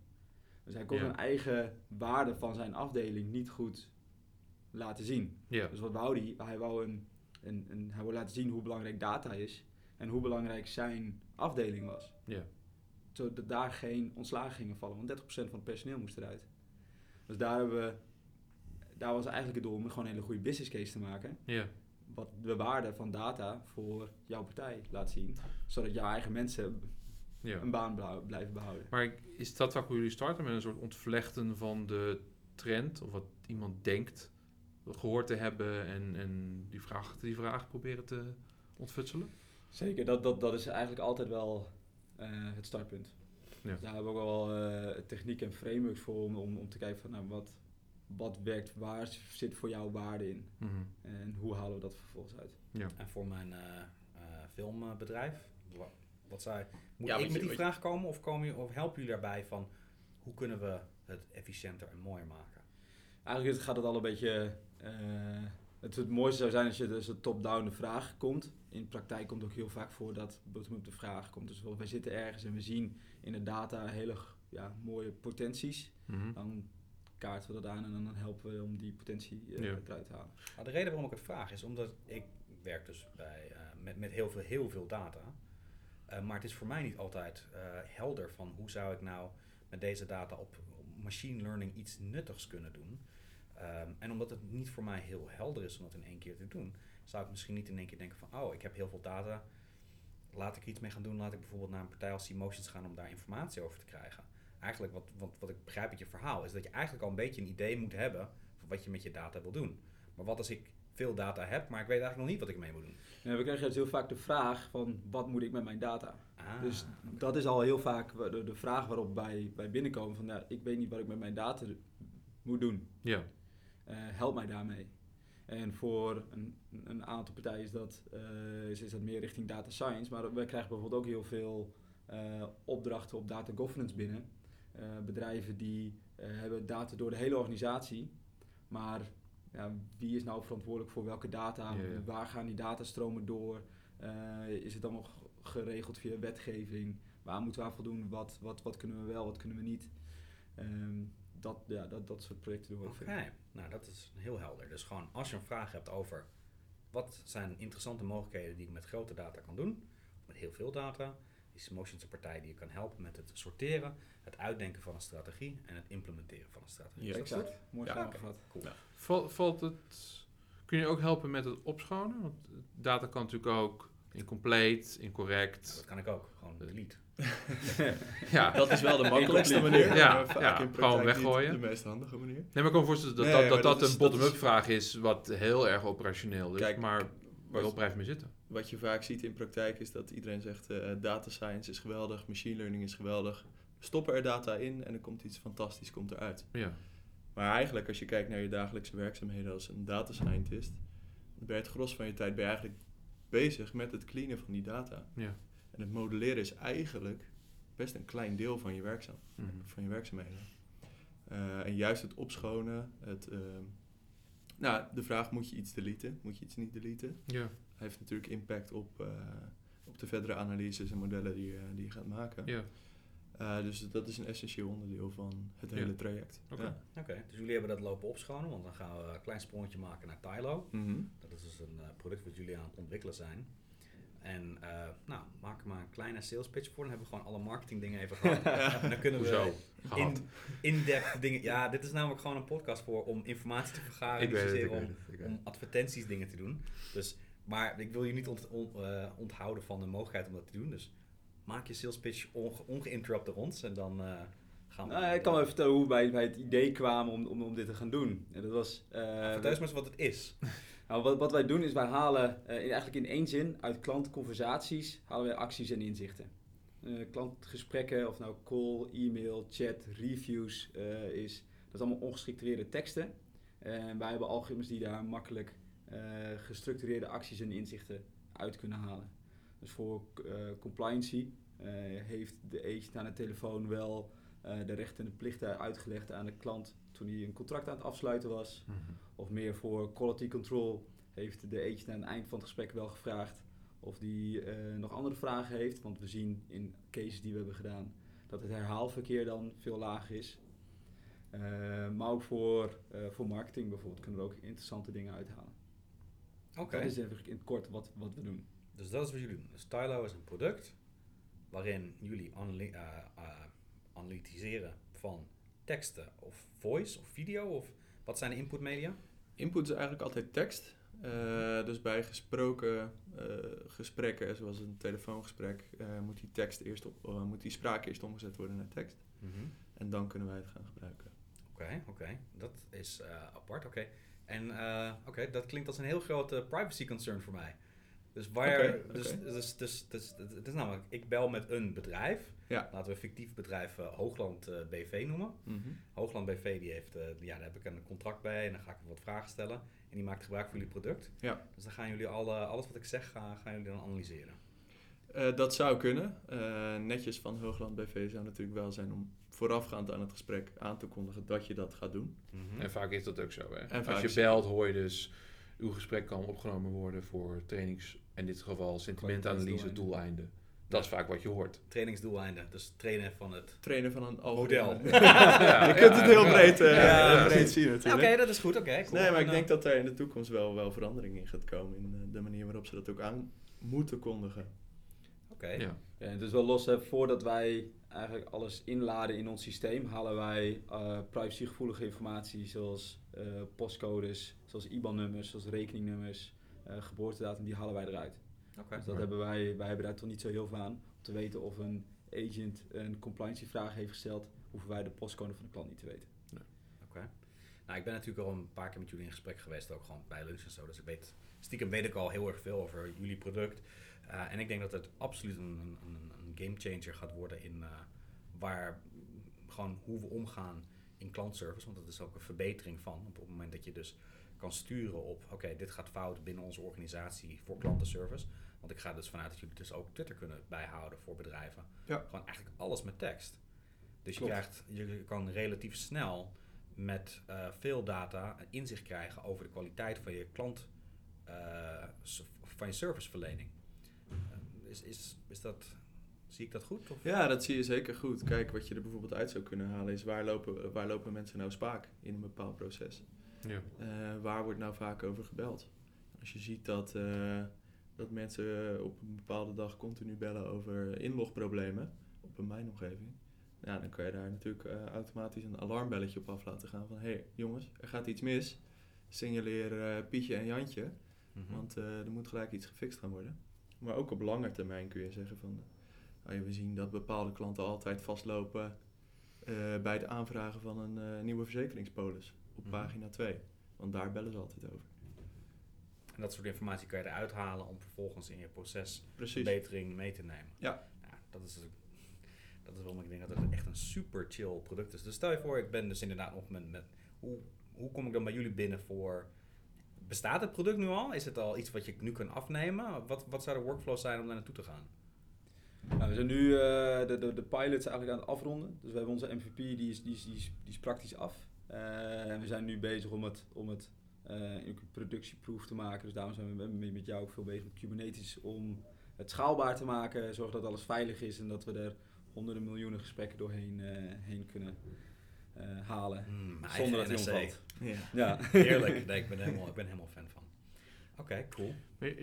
Dus hij kon Ja. zijn eigen waarde van zijn afdeling niet goed laten zien. Ja. Dus wat wou hij? Hij wou, een, een, een, hij wou laten zien hoe belangrijk data is en hoe belangrijk zijn afdeling was. Ja. Zodat daar geen ontslagen gingen vallen, want 30% van het personeel moest eruit. Dus daar, hebben we, daar was eigenlijk het doel om gewoon een hele goede business case te maken. Ja. Wat de waarde van data voor jouw partij laat zien, zodat jouw eigen mensen ja. een baan blijven behouden. Maar is dat waar jullie starten met een soort ontvlechten van de trend of wat iemand denkt gehoord te hebben en, en die, vraag, die vraag proberen te ontfutselen? Zeker, dat, dat, dat is eigenlijk altijd wel eh, het startpunt. Ja. Daar hebben we ook wel eh techniek en frameworks voor om, om, om te kijken van nou, wat, wat werkt, waar zit voor jou waarde in Mhm. en hoe halen we dat vervolgens uit. En voor mijn eh, eh, filmbedrijf, wa- wat zei, moet Ja, ik met je- die vraag komen of, komen je- of helpen jullie daarbij van hoe kunnen we het efficiënter en mooier maken? Eigenlijk gaat het al een beetje. eh, het, het mooiste zou zijn als je dus een top-down de vraag komt. In praktijk komt ook heel vaak voor dat bottom-up de vraag komt. Dus wij zitten ergens en we zien in de data hele ja, mooie potenties. Mhm. Dan kaarten we dat aan en dan helpen we om die potentie eh, Ja. eruit te halen. Nou, de reden waarom ik het vraag is omdat ik werk dus bij, eh, met, met heel, veel, heel veel data. Eh, maar het is voor mij niet altijd eh, helder van hoe zou ik nou met deze data op machine learning iets nuttigs kunnen doen. Ehm, en omdat het niet voor mij heel helder is om dat in één keer te doen, zou ik misschien niet in één keer denken van, oh, ik heb heel veel data, laat ik er iets mee gaan doen. Laat ik bijvoorbeeld naar een partij als Emotions gaan om daar informatie over te krijgen. Eigenlijk, wat, wat, wat ik begrijp uit je verhaal, is dat je eigenlijk al een beetje een idee moet hebben van wat je met je data wil doen. Maar wat als ik veel data heb, maar ik weet eigenlijk nog niet wat ik ermee moet doen? Ja, we krijgen dus heel vaak de vraag van wat moet ik met mijn data? Ah, Dus dat is al heel vaak de, de vraag waarop wij, wij binnenkomen van ja, ik weet niet wat ik met mijn data moet doen. Ja, Eh, help mij daarmee. En voor een, een aantal partijen is dat, eh, is, is dat meer richting data science. Maar wij krijgen bijvoorbeeld ook heel veel eh, opdrachten op data governance binnen. Eh, bedrijven die eh, hebben data door de hele organisatie. Maar ja, wie is nou verantwoordelijk voor welke data? Ja, ja. Waar gaan die datastromen door? Eh, is het allemaal geregeld via wetgeving? Waar moeten we aan voldoen? Wat, wat, wat kunnen we wel, wat kunnen we niet? Ehm, dat, ja, dat, dat soort projecten doen we ook nou dat is heel helder. Dus gewoon als je een vraag hebt over wat zijn interessante mogelijkheden die ik met grote data kan doen, met heel veel data, is Motions een partij die je kan helpen met het sorteren, het uitdenken van een strategie en het implementeren van een strategie. Ja, Is dat Exact. Mooi Ja. samengevat. Cool. Ja. Val- valt het, kun je ook helpen met het opschonen? Want data kan natuurlijk ook incompleet, Ja, incorrect. dat kan ik ook, gewoon delete. Ja, Dat is wel de makkelijkste manier. Ja, in gewoon weggooien. De meest handige manier. Nee, maar ik kan me voorstellen dat Nee, dat, dat, dat, dat is- een bottom-up is- vraag is wat heel erg operationeel is. Kijk, maar waarop blijf je mee zitten? Wat je vaak ziet in praktijk is dat iedereen zegt eh, data science is geweldig, machine learning is geweldig. We stoppen er data in en er komt iets fantastisch komt eruit. Ja, Maar eigenlijk als je kijkt naar je dagelijkse werkzaamheden als een data scientist, ben je het gros van je tijd ben je eigenlijk bezig met het cleanen van die data. ja. En het modelleren is eigenlijk best een klein deel van je, werkzaam, Mhm. van je werkzaamheden. Eh, en juist het opschonen, het, ehm, nou, de vraag moet je iets deleten, moet je iets niet deleten. Ja, heeft natuurlijk impact op, eh, op de verdere analyses en modellen die, je- die je gaat maken. ja. Eh, dus dat is een essentieel onderdeel van het Ja. hele traject. Oké. Ja. Oké, dus jullie hebben dat lopen opschonen, want dan gaan we een klein sprongetje maken naar Tylo. Mhm. Dat is dus een eh, product wat jullie aan het ontwikkelen zijn. En eh, nou, maak er maar een kleine sales pitch voor. Dan hebben we gewoon alle marketing dingen even gehad. En dan kunnen Hoezo? we Gehad. in, in-depth dingen... Ja, dit is namelijk gewoon een podcast voor om informatie te vergaren. ik niet weet het, ik zozeer weet om, het. ik weet om het. advertenties dingen te doen. Dus, maar ik wil je niet ont- on- eh, onthouden van de mogelijkheid om dat te doen. Dus maak je sales pitch onge ongeïnterrupt ons. En dan eh, gaan we... Nou, ik kan wel vertellen hoe wij bij het idee kwamen om, om, om dit te gaan doen. En dat was, eh, Vertel eens maar eens wat het is. nou, wat, wat wij doen is wij halen in- eigenlijk in één zin uit klantconversaties halen wij acties en inzichten. Klantgesprekken, of nou call, e-mail, chat, reviews is, dat is allemaal ongestructureerde teksten. En wij hebben algoritmes die daar makkelijk gestructureerde acties en inzichten uit kunnen halen. Dus voor eh, compliancy eh, heeft de agent aan de telefoon wel eh, de rechten en de plichten uitgelegd aan de klant toen hij een contract aan het afsluiten was. Mhm. Of meer voor quality control heeft de agent aan het eind van het gesprek wel gevraagd of die eh, nog andere vragen heeft. Want we zien in cases die we hebben gedaan dat het herhaalverkeer dan veel lager is. Eh, maar ook voor, eh, voor marketing bijvoorbeeld kunnen we ook interessante dingen uithalen. Oké. Dat is even in het kort wat, wat we doen. Dus dat is wat jullie doen. Dus Tylo is een product waarin jullie analy- eh, eh, analytiseren van teksten of voice of video of wat zijn de inputmedia? Input is eigenlijk altijd tekst. Eh, dus bij gesproken eh, gesprekken, zoals een telefoongesprek, eh, moet die tekst eerst op, eh, moet die spraak eerst omgezet worden naar tekst. En dan kunnen wij het gaan gebruiken. Oké, oké. Dat is eh, apart, oké. En eh, oké, dat klinkt als een heel grote privacy concern voor mij. Dus waar, dus, dus, dus, dus, het is namelijk, ik bel met een bedrijf. Ja. Laten we een fictief bedrijf eh, Hoogland eh, BV noemen. Hoogland BV die heeft, eh, ja, daar heb ik een contract bij en dan ga ik wat vragen stellen. En die maakt gebruik van jullie product. Ja. Dus dan gaan jullie alle, alles wat ik zeg, gaan, gaan jullie dan analyseren. Eh, dat zou kunnen. Eh, netjes van Hoogland BV zou natuurlijk wel zijn om voorafgaand aan het gesprek aan te kondigen dat je dat gaat doen. Mhm. En vaak is dat ook zo. Hè? En Als je belt, hoor je dus uw gesprek kan opgenomen worden voor trainings, in dit geval sentimentanalyse doeleinden. Dat is vaak wat je hoort. Trainingsdoeleinden, dus trainen van het... Trainen van een Model. Ja, je kunt het heel ja. breed, eh, Ja, heel breed precies. zien natuurlijk. Oké, dat is goed, oké. cool. Nee, maar ik En, denk dat er in de toekomst wel, wel verandering in gaat komen in eh, de manier waarop ze dat ook aan moeten kondigen. Oké. Ja. Ja, dus wel los, hè, voordat wij eigenlijk alles inladen in ons systeem, halen wij eh, privacygevoelige informatie zoals eh, postcodes, zoals IBAN-nummers, zoals rekeningnummers, eh, geboortedatum, die halen wij eruit. Oké. Dus dat hebben wij, wij hebben daar toch niet zo heel veel aan. Om te weten of een agent een compliancy-vraag heeft gesteld, hoeven wij de postcode van de klant niet te weten. Oké. Nou, ik ben natuurlijk al een paar keer met jullie in gesprek geweest, ook gewoon bij lunch en zo. Dus ik weet, stiekem weet ik al heel erg veel over jullie product. Eh, en ik denk dat het absoluut een, een, een- een game changer gaat worden in eh, waar gewoon hoe we omgaan in klantservice. Want dat is ook een verbetering van. Op het moment dat je dus kan sturen op, oké, dit gaat fout binnen onze organisatie voor klantenservice. Want ik ga dus vanuit dat jullie dus ook Twitter kunnen bijhouden voor bedrijven. Ja. Gewoon eigenlijk alles met tekst. Dus je, krijgt, je kan relatief snel met eh, veel data inzicht krijgen over de kwaliteit van je klant, van je serviceverlening. Is, is, is dat, zie ik dat goed? Of? Ja, dat zie je zeker goed. Kijk, wat je er bijvoorbeeld uit zou kunnen halen is waar lopen, waar lopen mensen nou spaak in een bepaald proces? Ja. Eh, waar wordt nou vaak over gebeld? Als je ziet dat, eh, dat mensen op een bepaalde dag continu bellen over inlogproblemen op een mijnomgeving, ja, dan kan je daar natuurlijk eh, automatisch een alarmbelletje op af laten gaan van hé hey, jongens, er gaat iets mis. Signaleer Pietje en Jantje, Mhm. want eh, er moet gelijk iets gefixt gaan worden. Maar ook op lange termijn kun je zeggen van, nou we zien dat bepaalde klanten altijd vastlopen eh, bij het aanvragen van een eh, nieuwe verzekeringspolis op Mhm. pagina 2. Want daar bellen ze altijd over. En dat soort informatie kan je eruit halen om vervolgens in je Precies. procesverbetering mee te nemen. Ja. dat is dat is waarom ik denk dat het echt een super chill product is. Dus stel je voor, ik ben dus inderdaad nog met, met hoe, hoe kom ik dan bij jullie binnen voor... Bestaat het product nu al? Is het al iets wat je nu kan afnemen? Wat, wat zou de workflow zijn om daar naartoe te gaan? Nou, we zijn nu eh, de, de, de pilots eigenlijk aan het afronden. Dus we hebben onze MVP, die is, die is, die is, praktisch af. Eh, en we zijn nu bezig om het, om het eh, in productieproof te maken. Dus daarom zijn we met, met jou ook veel bezig met Kubernetes om het schaalbaar te maken. Zorgen dat alles veilig is en dat we er honderden miljoenen gesprekken doorheen eh, heen kunnen eh, halen. Hmm, Zonder dat hij omvalt. Ja. Ja. Heerlijk. Nee, ik ben helemaal, ik ben helemaal fan van. Oké, cool.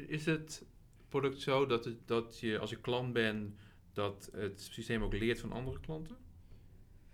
Is het product zo dat, het, dat je als je klant bent, dat het systeem ook leert van andere klanten?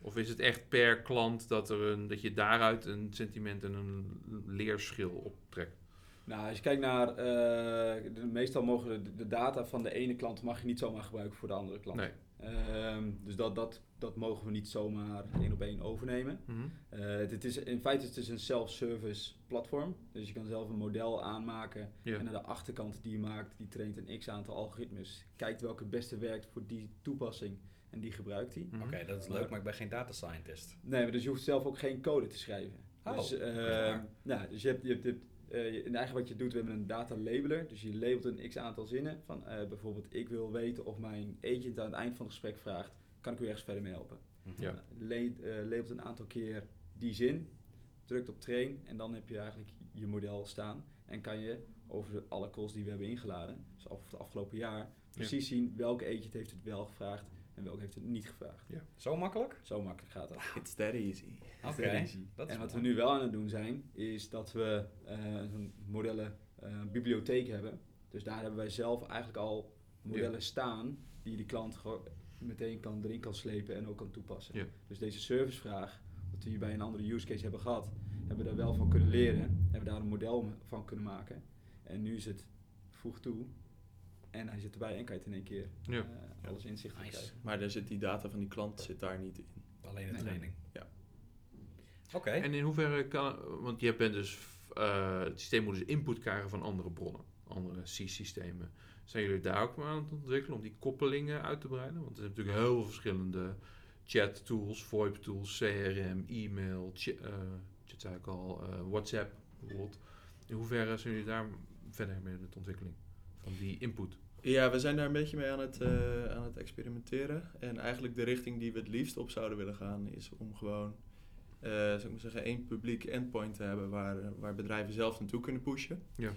Of is het echt per klant dat, er een, dat je daaruit een sentiment en een leerschil optrekt? Nou, als je kijkt naar, eh, de, meestal mogen de, de data van de ene klant mag je niet zomaar gebruiken voor de andere klant. Nee. Ehm, dus dat, dat, dat mogen we niet zomaar één op één overnemen. Mhm. Eh, het, het is, in feite is het een self-service platform. Dus je kan zelf een model aanmaken. En aan de achterkant die je maakt, die traint een x aantal algoritmes. Kijkt welke het beste werkt voor die toepassing en die gebruikt die. Mhm. Oké, dat is leuk, maar ik ben geen data scientist. Nee, maar dus je hoeft zelf ook geen code te schrijven. Oh, dus, waar? nou, dus je hebt, je hebt, je hebt eh, je- en eigenlijk wat je doet, we hebben een data labeler. Dus je labelt een x aantal zinnen. Van eh, bijvoorbeeld, ik wil weten of mijn agent aan het eind van het gesprek vraagt, kan ik u ergens verder mee helpen? Mhm. Ja. Le- eh, labelt een aantal keer die zin, drukt op train en dan heb je eigenlijk je model staan. En kan je over alle calls die we hebben ingeladen, dus over het afgelopen jaar, precies zien welke agent heeft het wel gevraagd en welke heeft het niet gevraagd. Zo makkelijk? Zo makkelijk gaat dat. It's that easy. Oké. En wat we nu wel aan het doen zijn, is dat we eh, een modellen eh, bibliotheek hebben. Dus daar hebben wij zelf eigenlijk al modellen staan die de klant gewoon meteen kan, erin kan slepen en ook kan toepassen. Ja. Dus deze servicevraag, wat we hier bij een andere use case hebben gehad, hebben we daar wel van kunnen leren. Hebben daar een model van kunnen maken. En nu is het voeg toe en hij zit erbij en kan je het in één keer Ja. eh, alles inzicht in Nice. krijgen. Maar daar zit die data van die klant zit daar niet in. Alleen de Nee. training. Ja. Oké. En in hoeverre kan, want je bent dus, eh, het systeem moet dus input krijgen van andere bronnen, andere C-systemen. Zijn jullie daar ook aan het ontwikkelen om die koppelingen uit te breiden? Want er zijn natuurlijk heel veel verschillende chat tools, VoIP tools, CRM, e-mail, chat, eh chat zei ik al, eh, WhatsApp bijvoorbeeld. In hoeverre zijn jullie daar verder mee met de ontwikkeling van die input? Ja, we zijn daar een beetje mee aan het, eh, aan het experimenteren. En eigenlijk de richting die we het liefst op zouden willen gaan is om gewoon, eh zou ik maar zeggen, één publiek endpoint te hebben waar, eh, waar bedrijven zelf naartoe kunnen pushen. Ja.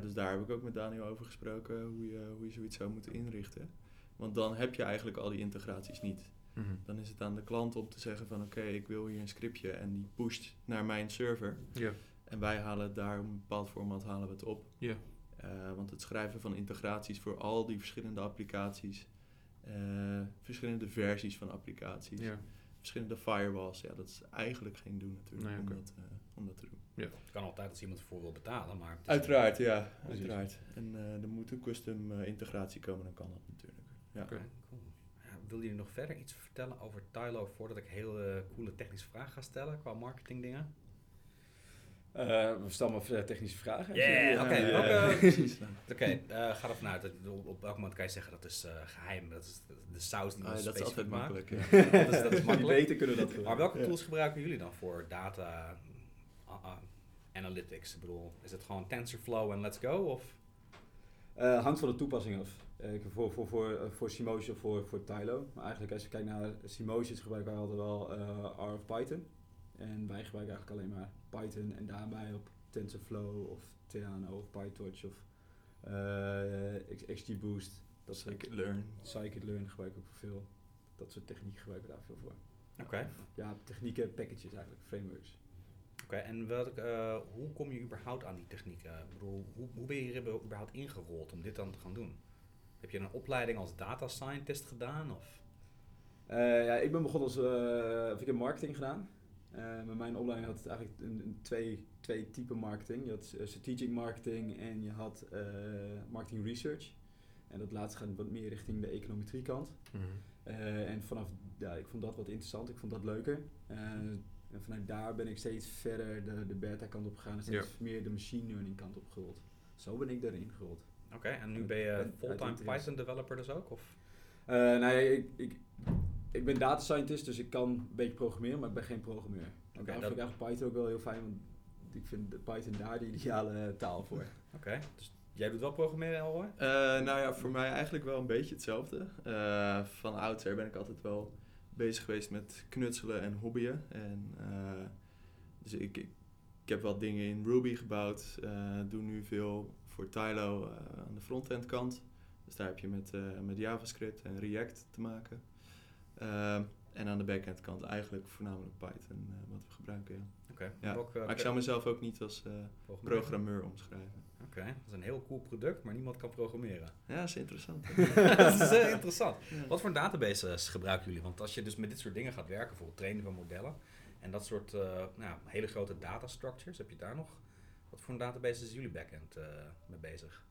Dus daar heb ik ook met Daniel over gesproken hoe je, hoe je zoiets zou moeten inrichten. Want dan heb je eigenlijk al die integraties niet. Mhm. Dan is het aan de klant om te zeggen van oké, ik wil hier een scriptje en die pusht naar mijn server. Ja. En wij halen het daar op een bepaald format halen we het op. Ja. Eh, want het schrijven van integraties voor al die verschillende applicaties, eh, verschillende versies van applicaties, Ja. verschillende firewalls, ja, dat is eigenlijk geen doen natuurlijk Nee, om, dat, eh, om dat te doen. Het kan altijd als iemand ervoor wil betalen, maar... het is- Uiteraard, ja, Precies. uiteraard. En eh, er moet een custom eh, integratie komen, dan kan dat natuurlijk. Ja. Oké. Cool. Ja, wil je nog verder iets vertellen over Tylo voordat ik hele coole technische vragen ga stellen qua marketing dingen? Eh, stel maar eh, technische vragen. Yeah, oké. Ja, welke- precies. Oké, eh, ga ervan uit. dat- Op, op welk moment kan je zeggen dat is eh, geheim, dat is de, saus die we Ah, dat is specifiek altijd maken. makkelijk. Ja. dat, is, dat is makkelijk. weten kunnen dat Maar gewoon. welke Ja. tools gebruiken jullie dan voor data analytics? Ik bedoel, is het gewoon TensorFlow en let's go? Of? Eh, hangt van de toepassing af. Eh, voor, voor, voor, voor Simotion of voor, voor Tylo. Maar eigenlijk als je kijkt naar Simotions gebruiken wij altijd wel eh, R of Python. En wij gebruiken eigenlijk alleen maar Python en daarbij op TensorFlow of Theano of PyTorch of eh, X- XGBoost. Dat Scikit-learn. Scikit-learn gebruik ik ook veel. Dat soort technieken gebruiken we daar veel voor. Oké. Ja, technieken, packages eigenlijk, frameworks. Oké, en welk, eh, hoe kom je überhaupt aan die technieken? Ik bedoel, hoe, hoe ben je hier überhaupt ingerold om dit dan te gaan doen? Heb je een opleiding als data scientist gedaan? Of? Eh, ja, ik ben begonnen als, eh, of ik heb marketing gedaan. Eh, maar mijn opleiding had eigenlijk een, een twee, twee typen marketing. Je had eh, strategic marketing en je had eh, marketing research. En dat laatste gaat wat meer richting de econometrie kant. Mhm. En vanaf, ja, ik vond dat wat interessant, ik vond dat leuker. En vanuit daar ben ik steeds verder de, de beta kant op gegaan en steeds meer de machine learning kant op gerold. Zo ben ik daarin gerold. Oké, en nu ben je fulltime. Python developer dus ook? Of? Nou ja, ik, ik, ik ben data scientist, dus ik kan een beetje programmeren, maar ik ben geen programmeur. En Oké, daarom dat- vind ik eigenlijk Python ook wel heel fijn, want ik vind Python daar de ideale eh, taal voor. Oké, dus jij doet wel programmeren al hoor? Eh, nou ja, voor mij eigenlijk wel een beetje hetzelfde. Eh, van oudsher ben ik altijd wel bezig geweest met knutselen en hobbyen. En, eh, dus ik, ik, ik heb wat dingen in Ruby gebouwd. eh, doe nu veel voor Tylo eh, aan de frontend kant. Dus daar heb je met, eh, met JavaScript en React te maken. Ehm, en aan de backend kant eigenlijk voornamelijk Python eh, wat we gebruiken. Ja. Oké, Ja, Maar ik zou mezelf ook niet als eh, programmeur? omschrijven. Oké, dat is een heel cool product, maar niemand kan programmeren. Ja, dat is interessant. dat is eh, interessant. Ja. Wat voor databases gebruiken jullie? Want als je dus met dit soort dingen gaat werken, bijvoorbeeld trainen van modellen en dat soort eh, nou, hele grote data structures, heb je daar nog? Wat voor een database is jullie backend eh mee bezig?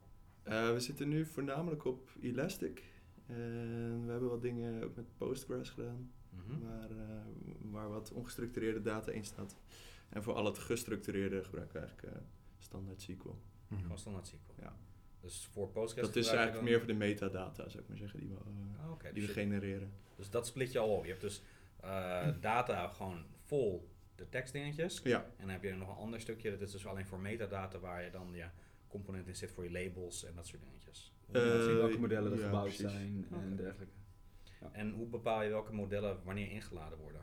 Eh, we zitten nu voornamelijk op Elastic. En we hebben wat dingen ook met Postgres gedaan, Mhm. waar, eh, waar wat ongestructureerde data in staat. En voor al het gestructureerde gebruiken we eigenlijk eh, standaard SQL. Mhm. Gewoon standaard SQL. Ja. Dus voor Postgres Dat is je eigenlijk meer voor de metadata, zou ik maar zeggen, die we, eh, Ah, oké, die dus, we genereren. dus dat split je al op. Je hebt dus eh, data gewoon vol de tekstdingetjes. Ja, En dan heb je nog een ander stukje, dat is dus alleen voor metadata, waar je dan ja, component in zit voor je labels en dat soort dingetjes. Zien Eh, welke modellen er ja, gebouwd precies. zijn en dergelijke. En hoe bepaal je welke modellen wanneer ingeladen worden?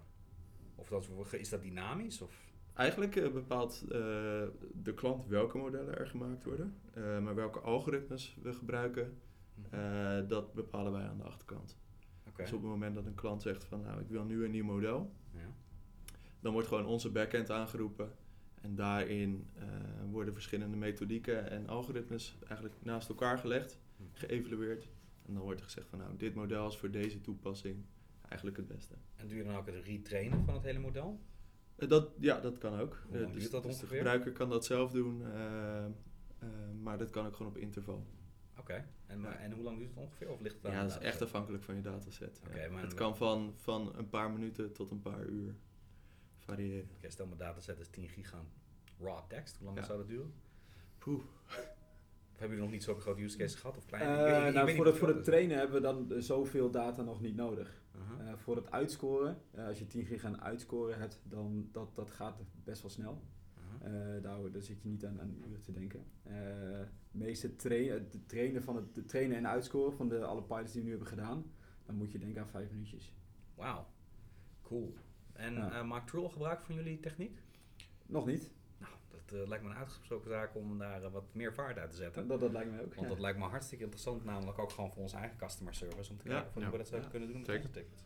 Of dat, is dat dynamisch? Of? eigenlijk eh, bepaalt eh, de klant welke modellen er gemaakt worden. Eh, maar welke algoritmes we gebruiken, eh, dat bepalen wij aan de achterkant. Oké. Dus op het moment dat een klant zegt van nou ik wil nu een nieuw model, Ja. dan wordt gewoon onze backend aangeroepen. En daarin eh, worden verschillende methodieken en algoritmes eigenlijk naast elkaar gelegd. Geëvalueerd. En dan wordt er gezegd van nou dit model is voor deze toepassing eigenlijk het beste. En doe je dan ook het retrainen van het hele model? Eh, dat, ja, dat kan ook. Hoe lang Eh, duurt dat dus de gebruiker kan dat zelf doen, eh, maar dat kan ook gewoon op interval. Oké. En, Ja. en hoe lang duurt het ongeveer? Of ligt het aan Ja, dat is echt afhankelijk van je dataset. ja. Oké, maar het kan van, van een paar minuten tot een paar uur variëren. Oké, stel mijn dataset is 10 giga raw tekst. Hoe lang Ja. zou dat duren? Poeh. Of hebben jullie nog niet zo'n grote use case gehad? Of klein? Eh, Ik weet- ik- ik nou, voor, het, voor het trainen hebben we dan eh, zoveel data nog niet nodig. Aha. Eh, voor het uitscoren, als je 10 giga aan uitscoren hebt, dan dat, dat gaat best wel snel. Eh, daar, daar zit je niet aan, aan uren te denken. Meeste trainen van het, trainen en uitscoren van de, alle pilots die we nu hebben gedaan, dan moet je denken aan vijf minuutjes. Wauw. Cool. En Ja. maakt Trull gebruik van jullie techniek? Nog niet. Dat eh, lijkt me een uitgesproken zaak om daar eh, wat meer vaart uit te zetten. Dat, dat lijkt mij ook. Want ja. dat lijkt me hartstikke interessant, namelijk ook gewoon voor onze eigen customer service, om te Ja. kijken van Ja. hoe we dat zouden Ja. kunnen doen met Zeker. onze tickets.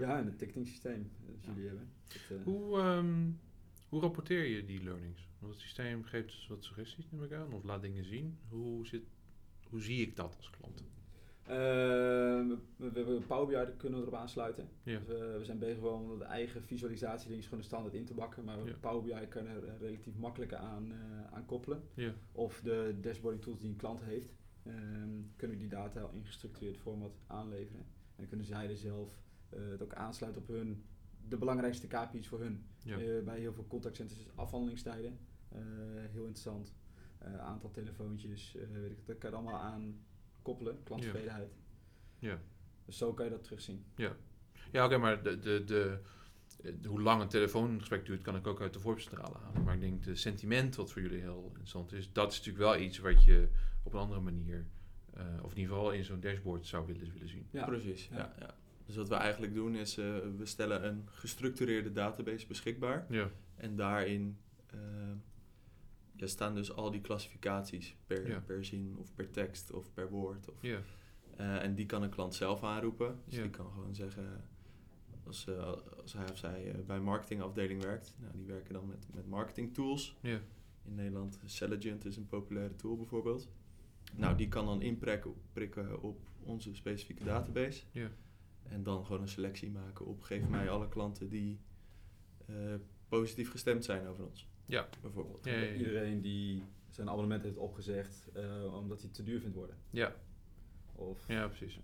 Ja, en het ticketing systeem dat Ja. jullie hebben. Dat, eh, Hoe, ehm, hoe rapporteer je die learnings? Want het systeem geeft dus wat suggesties, neem ik aan, of laat dingen zien. Hoe, zit, hoe zie ik dat als klant? Eh, we, we hebben Power BI, kunnen we erop aansluiten. Ja. Dus we, we zijn bezig om de eigen visualisatie dingen gewoon de standaard in te bakken. Maar Ja. Power BI kan er eh, relatief makkelijk aan, eh, aan koppelen. Ja, Of de dashboarding tools die een klant heeft, ehm, kunnen die data al in gestructureerd format aanleveren. En dan kunnen zij er zelf eh, het ook aansluiten op hun, de belangrijkste KPI's voor hun. ja. Bij heel veel contactcenters is afhandelingstijden heel interessant. Aantal telefoontjes, weet ik, dat kan allemaal aan koppelen, klanttevredenheid. ja. Dus zo kan je dat terugzien. Ja, oké, maar de, de, de, de- hoe lang een telefoongesprek duurt, kan ik ook uit de voorbeelcentrale halen. Maar ik denk, de sentiment wat voor jullie heel interessant is, dat is natuurlijk wel iets wat je op een andere manier, eh, of in ieder geval in zo'n dashboard zou willen, willen zien. Ja. Precies, ja. Ja. Ja, Dus wat we eigenlijk doen is, eh, we stellen een gestructureerde database beschikbaar. Ja, En daarin eh, ja, staan dus al die klassificaties per, Ja. per zin of per tekst of per woord. Of, ja, eh, en die kan een klant zelf aanroepen. Dus die kan gewoon zeggen, als, eh, als hij of zij eh, bij een marketingafdeling werkt, nou, die werken dan met, met marketing tools. ja, In Nederland, Selligent is een populaire tool bijvoorbeeld. Nou, die kan dan inprikken prikken op onze specifieke database. ja. En dan gewoon een selectie maken op geef mij alle klanten die positief gestemd zijn over ons. Ja. Bijvoorbeeld. Ja, ja, ja. Iedereen die zijn abonnement heeft opgezegd eh, omdat hij het te duur vindt worden. Ja, Of ja, precies.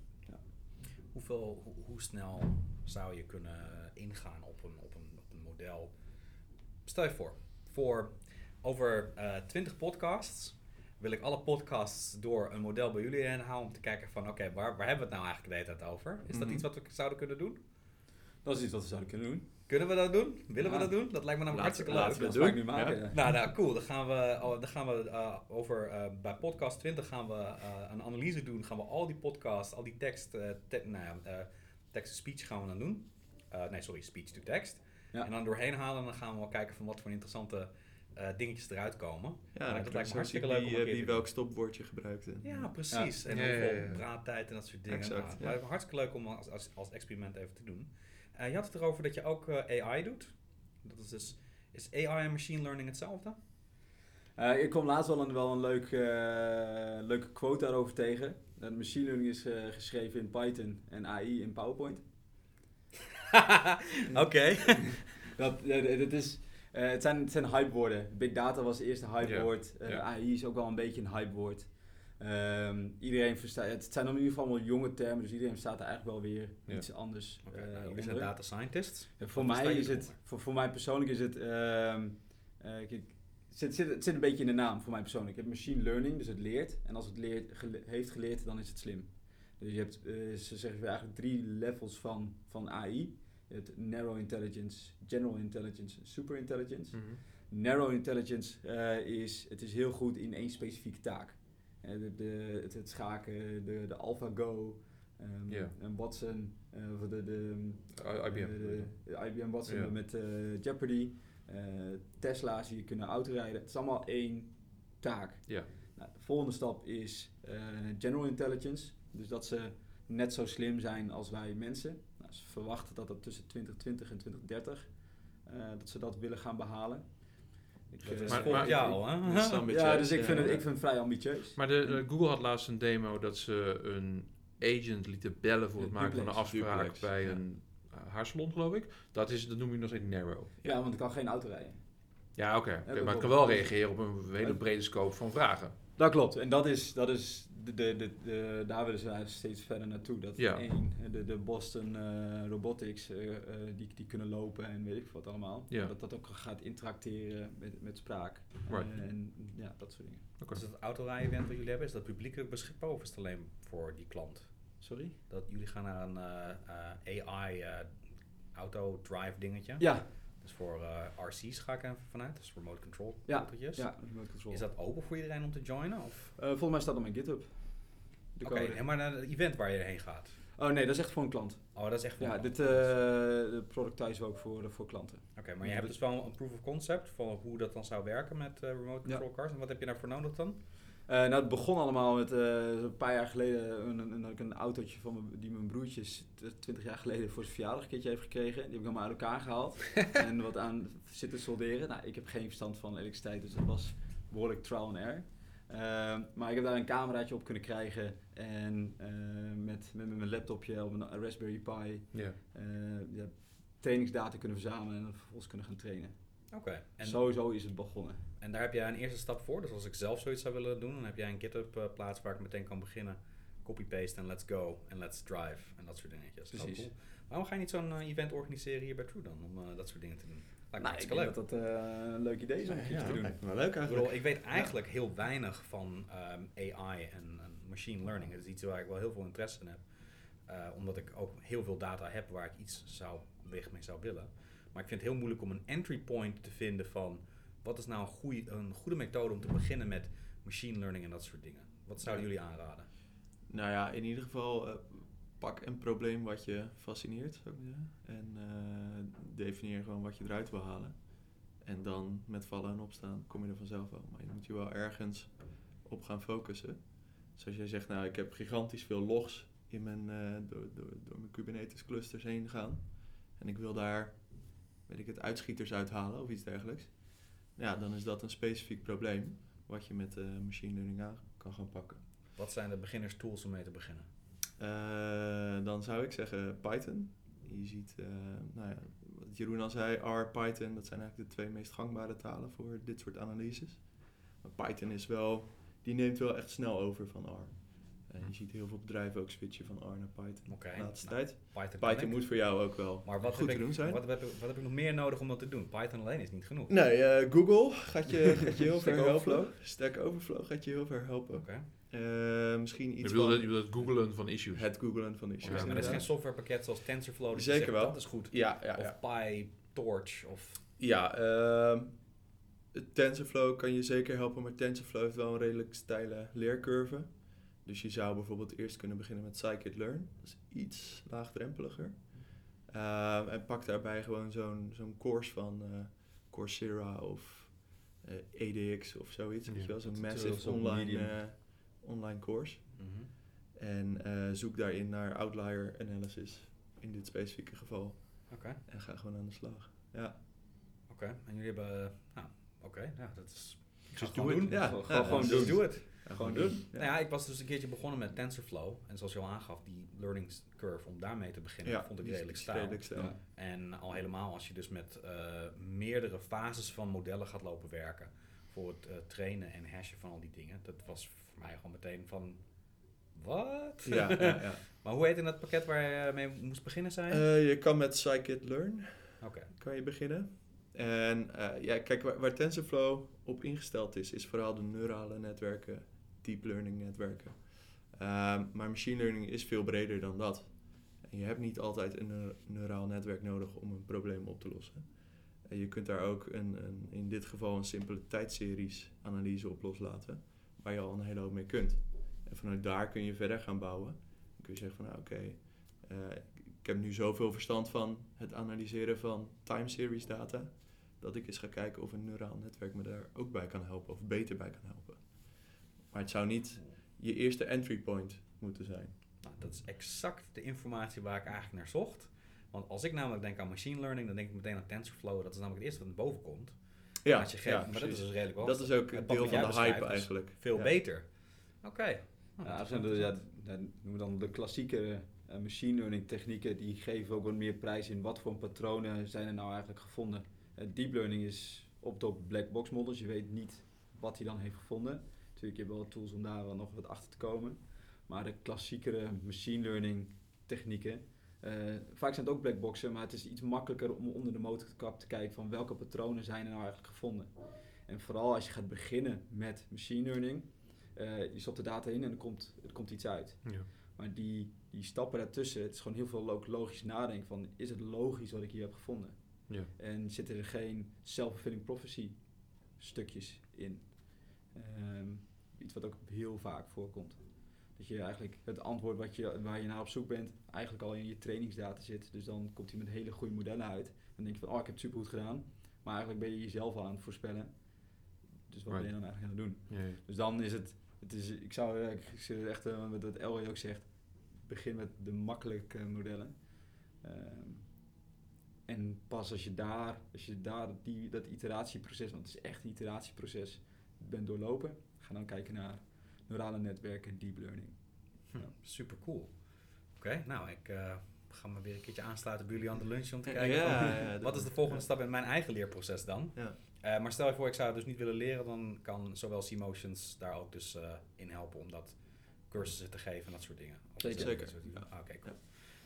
Hoeveel, hoe, hoe snel zou je kunnen ingaan op een, op een, op een model? Stel je voor, voor over eh 20 podcasts wil ik alle podcasts door een model bij jullie heen halen om te kijken van oké, waar, waar hebben we het nou eigenlijk de hele tijd over? Is dat Mhm. iets wat we zouden kunnen doen? dat is iets wat we zouden kunnen doen. Kunnen we dat doen? Willen we dat doen? Dat lijkt me namelijk Laten- hartstikke laten leuk. we Dat doen. ga ik nu maken. Ja. Nou, nou, cool. Dan gaan we, oh, dan gaan we eh, over, eh, bij podcast 20 gaan we eh, een analyse doen. Gaan we al die podcasts, al die tekst, eh te, nou, ja, eh, text-to-speech gaan we dan doen. Eh, nee, sorry, speech-to-text. Ja. En dan doorheen halen en dan gaan we wel kijken van wat voor interessante eh, dingetjes eruit komen. Ja, dat lijkt me hartstikke leuk om wie, een keer wie welk stopwoordje gebruikt. en- Ja, precies. En Ja, ja, hoeveel ja, ja. praattijd en dat soort dingen. Exact, Nou, het ja. lijkt me hartstikke leuk om als, als, als experiment even te doen. Je had het erover dat je ook eh, AI doet. Dat is dus, is AI en machine learning hetzelfde? Eh, ik kwam laatst wel een, wel een leuk, eh, leuke quote daarover tegen. Dat machine learning is geschreven in Python en AI in PowerPoint. Oké. Dat, dat is, het, zijn, het zijn hypewoorden. Big data was het eerste hypewoord. Ja, ja. AI is ook wel een beetje een hypewoord. Ehm, iedereen verstaat, het zijn dan in ieder geval wel jonge termen, dus iedereen verstaat er eigenlijk wel weer Ja. iets anders. Oké, eh, nou, onder. zijn data scientists. Ja, voor mij is het, voor, voor mij persoonlijk is het, ehm, eh, kijk, zit, zit, het zit een beetje in de naam voor mij persoonlijk. Je hebt machine learning, dus het leert. En als het leert, gele- heeft geleerd, dan is het slim. Dus je hebt, eh, ze zeggen eigenlijk drie levels van, van AI. Je hebt narrow intelligence, general intelligence en super intelligence. Mhm. Narrow intelligence is, het is heel goed in één specifieke taak. Eh, de, de, het, het schaken, de, de AlphaGo, ehm en Watson, of de, de, I- IBM. eh, de, de IBM Watson Ja. met Jeopardy, Tesla's die je kunnen autorijden. Het is allemaal één taak. Nou, de volgende stap is general intelligence. Dus dat ze net zo slim zijn als wij mensen. Nou, ze verwachten dat dat tussen 2020 en 2030 eh, dat ze dat willen gaan behalen. Ik, eh, Maar- maar- al, ambitieus, ja, dus ik ja. vind, het, ik vind het vrij ambitieus. Maar de, eh, Google had laatst een demo dat ze een agent lieten bellen voor het Ja, maken van een afspraak Duplex, bij ja. een uh, haarsalon, geloof ik. Dat, is, dat noem je nog steeds narrow. Ja, want ik kan geen auto rijden. Ja, oké. maar het kan wel reageren op een hele brede scope van vragen. Dat klopt. En dat is, dat is de, de, de, de- daar willen ze steeds verder naartoe. Dat Ja. één, de, de Boston eh, Robotics, eh, eh, die, die kunnen lopen en weet ik wat allemaal. Ja. Dat dat ook gaat interacteren met, met spraak. Right. En ja, dat soort dingen. Dus dat autorijden-event wat jullie hebben, is dat publiekelijk beschikbaar of is het alleen voor die klant? Sorry? Dat jullie gaan naar een eh, eh, AI eh, auto drive dingetje. Ja, Dus voor eh, RC's ga ik even vanuit, dus remote control Ja, autootjes. ja remote control. Is dat open voor iedereen om te joinen? Of? Eh, volgens mij staat dat op mijn GitHub. Oké, maar naar het event waar je heen gaat. Oh nee, dat is echt voor een klant. Oh, dat is echt voor Ja, een dit klant. eh de productize we ook voor, voor klanten. Oké, maar je hebt dus wel een proof of concept van hoe dat dan zou werken met remote Ja. control cars. En wat heb je daarvoor nodig dan? Eh, nou, het begon allemaal met eh, een paar jaar geleden een, een, een, een autootje van mijn, die mijn broertje s- tw- 20 jaar geleden voor zijn verjaardag een keertje heeft gekregen. Die heb ik allemaal uit elkaar gehaald en wat aan zitten solderen. Nou, ik heb geen verstand van elektriciteit, dus dat was behoorlijk trial and error. Ehm, maar ik heb daar een cameraatje op kunnen krijgen en eh, met, met mijn laptopje op een Raspberry Pi trainingsdata kunnen verzamelen en vervolgens kunnen gaan trainen. Oké, en, Sowieso is het begonnen. en daar heb jij een eerste stap voor. Dus als ik zelf zoiets zou willen doen, dan heb jij een GitHub eh, plaats waar ik meteen kan beginnen. Copy-paste en let's go en let's drive en dat soort dingetjes. Precies. cool. Waarom ga je niet zo'n eh, event organiseren hier bij True dan, om eh, dat soort dingen te doen? Lijkt me Nou, ik leuk. dat dat een leuk idee is om keertje te doen. wel leuk Ik, eigenlijk. bedoel, ik weet eigenlijk heel weinig van ehm, AI en, en machine learning. Het is iets waar ik wel heel veel interesse in heb. Eh, omdat ik ook heel veel data heb waar ik iets zou, mee zou willen. Maar ik vind het heel moeilijk om een entry point te vinden van... wat is nou een goede, een goede methode om te beginnen met machine learning en dat soort dingen. Wat zouden jullie aanraden? Nou ja, in ieder geval eh, pak een probleem wat je fascineert, zou ik zeggen. En eh, definieer gewoon wat je eruit wil halen. En dan met vallen en opstaan kom je er vanzelf wel. Maar je moet je wel ergens op gaan focussen. Dus als jij zegt, nou ik heb gigantisch veel logs in mijn, eh, door, door, door mijn Kubernetes clusters heen gaan. En ik wil daar, weet ik het, uitschieters uithalen of iets dergelijks. Ja, dan is dat een specifiek probleem wat je met eh, machine learning aan kan gaan pakken. Wat zijn de beginners tools om mee te beginnen? Eh, dan zou ik zeggen Python. Je ziet, eh, nou ja, wat Jeroen al zei, R, Python, dat zijn eigenlijk de twee meest gangbare talen voor dit soort analyses. Maar Python is wel, die neemt wel echt snel over van R. En je ziet heel veel bedrijven ook switchen van R naar Python de laatste nou, tijd. Python, moet voor jou ook wel Maar wat, goed heb te ik, doen zijn. Wat, heb, ik- wat heb ik nog meer nodig om dat te doen? Python alleen is niet genoeg. Nee, eh, Google gaat je, gaat je heel ver helpen. Stack Overflow gaat je heel ver helpen. Oké. Eh, misschien Je iets bedoelt, van het, je het googlen van issues. het googlen van issues. Maar er is geen softwarepakket zoals TensorFlow. dat je Zeker zegt, wel. Dat is goed. Ja, ja, ja. Of PyTorch. Of Ja, ehm, TensorFlow kan je zeker helpen, maar TensorFlow heeft wel een redelijk steile leercurve. Dus je zou bijvoorbeeld eerst kunnen beginnen met scikit-learn. Dat is iets laagdrempeliger. Ehm, en pak daarbij gewoon zo'n zo'n course van eh, Coursera of eh, EDX of zoiets. Ja. Weet je wel, zo'n massive online, eh, online course. En eh, zoek daarin naar outlier analysis in dit specifieke geval. Oké, En ga gewoon aan de slag. Ja. oké. En jullie hebben... eh, Nou, oké. Ja, dat is... Ik ga het Just gewoon do doen. it. Ja, Gewoon- ja, gewoon Just doen. do it. Gewoon doen. Nou ja, ik was dus een keertje begonnen met TensorFlow. En zoals je al aangaf, die learning curve om daarmee te beginnen, vond ik redelijk stijl. Ja. En al helemaal als je dus met eh, meerdere fases van modellen gaat lopen werken. Voor het eh, trainen en hashen van al die dingen. Dat was voor mij gewoon meteen van... Wat? Ja, ja, ja. maar hoe heet in dat pakket waar je mee moest beginnen zijn? Eh, je kan met scikit-learn Oké. kan je beginnen. En eh, ja, kijk, waar, waar TensorFlow op ingesteld is, is vooral de neurale netwerken, deep learning netwerken. Ehm, maar machine learning is veel breder dan dat. En je hebt niet altijd een neur- neuraal netwerk nodig om een probleem op te lossen. En je kunt daar ook een, een, in dit geval een simpele tijdseries analyse op loslaten, waar je al een hele hoop mee kunt. En vanuit daar kun je verder gaan bouwen. Dan kun je zeggen van, nou oké, eh, ik heb nu zoveel verstand van het analyseren van time series data, dat ik eens ga kijken of een neuraal netwerk me daar ook bij kan helpen, of beter bij kan helpen. Maar het zou niet je eerste entry point moeten zijn. Nou, dat is exact de informatie waar ik eigenlijk naar zocht. Want als ik namelijk denk aan machine learning, dan denk ik meteen aan TensorFlow. Dat is namelijk het eerste wat naar boven komt. Ja, Als je geeft, ja, maar dat is dus redelijk wel. dat is ook een deel van de hype eigenlijk. Veel Ja. beter. Oké. Nou, Ja, dat is zijn ja, interessant. ja, noemen we dan de klassieke eh, machine learning technieken. Die geven ook wat meer prijs in wat voor patronen zijn er nou eigenlijk gevonden. Eh, deep learning is op de black box models. Je weet niet wat hij dan heeft gevonden. Natuurlijk, je hebt wel tools om daar wel nog wat achter te komen. Maar de klassiekere machine learning technieken. eh, vaak zijn het ook black boxen, maar het is iets makkelijker om onder de motorkap te kijken van welke patronen zijn er nou eigenlijk gevonden. En vooral als je gaat beginnen met machine learning, eh, je stopt de data in en er komt, er komt iets uit. Ja. Maar die, die stappen daartussen, het is gewoon heel veel logisch nadenken van, is het logisch wat ik hier heb gevonden? Ja. En zitten er geen self-fulfilling prophecy stukjes in? Ehm, iets wat ook heel vaak voorkomt. Dat je eigenlijk het antwoord wat je, waar je naar op zoek bent, eigenlijk al in je trainingsdata zit. Dus dan komt hij met hele goede modellen uit. Dan denk je van, oh, ik heb het supergoed gedaan. Maar eigenlijk ben je jezelf al aan het voorspellen. Dus wat ben je dan eigenlijk aan het doen? Dus dan is het, het is, ik zou eh, ik echt, eh, wat Elroy ook zegt, begin met de makkelijke modellen. Ehm, en pas als je daar, als je daar die, dat iteratieproces, want het is echt een iteratieproces, bent doorlopen, ga dan kijken naar neurale netwerken, deep learning. Hm, super cool. Oké, nou, ik eh, ga me weer een keertje aansluiten bij jullie aan de lunch om te Ja, kijken ja, van, ja, wat is de volgende ja. stap in mijn eigen leerproces dan. Ja. Eh, maar stel je voor, ik zou het dus niet willen leren, dan kan zowel C-Motions daar ook dus eh, in helpen om dat cursussen te geven en dat soort dingen. Of Zeker. ja. Ah, Oké, cool. Ja.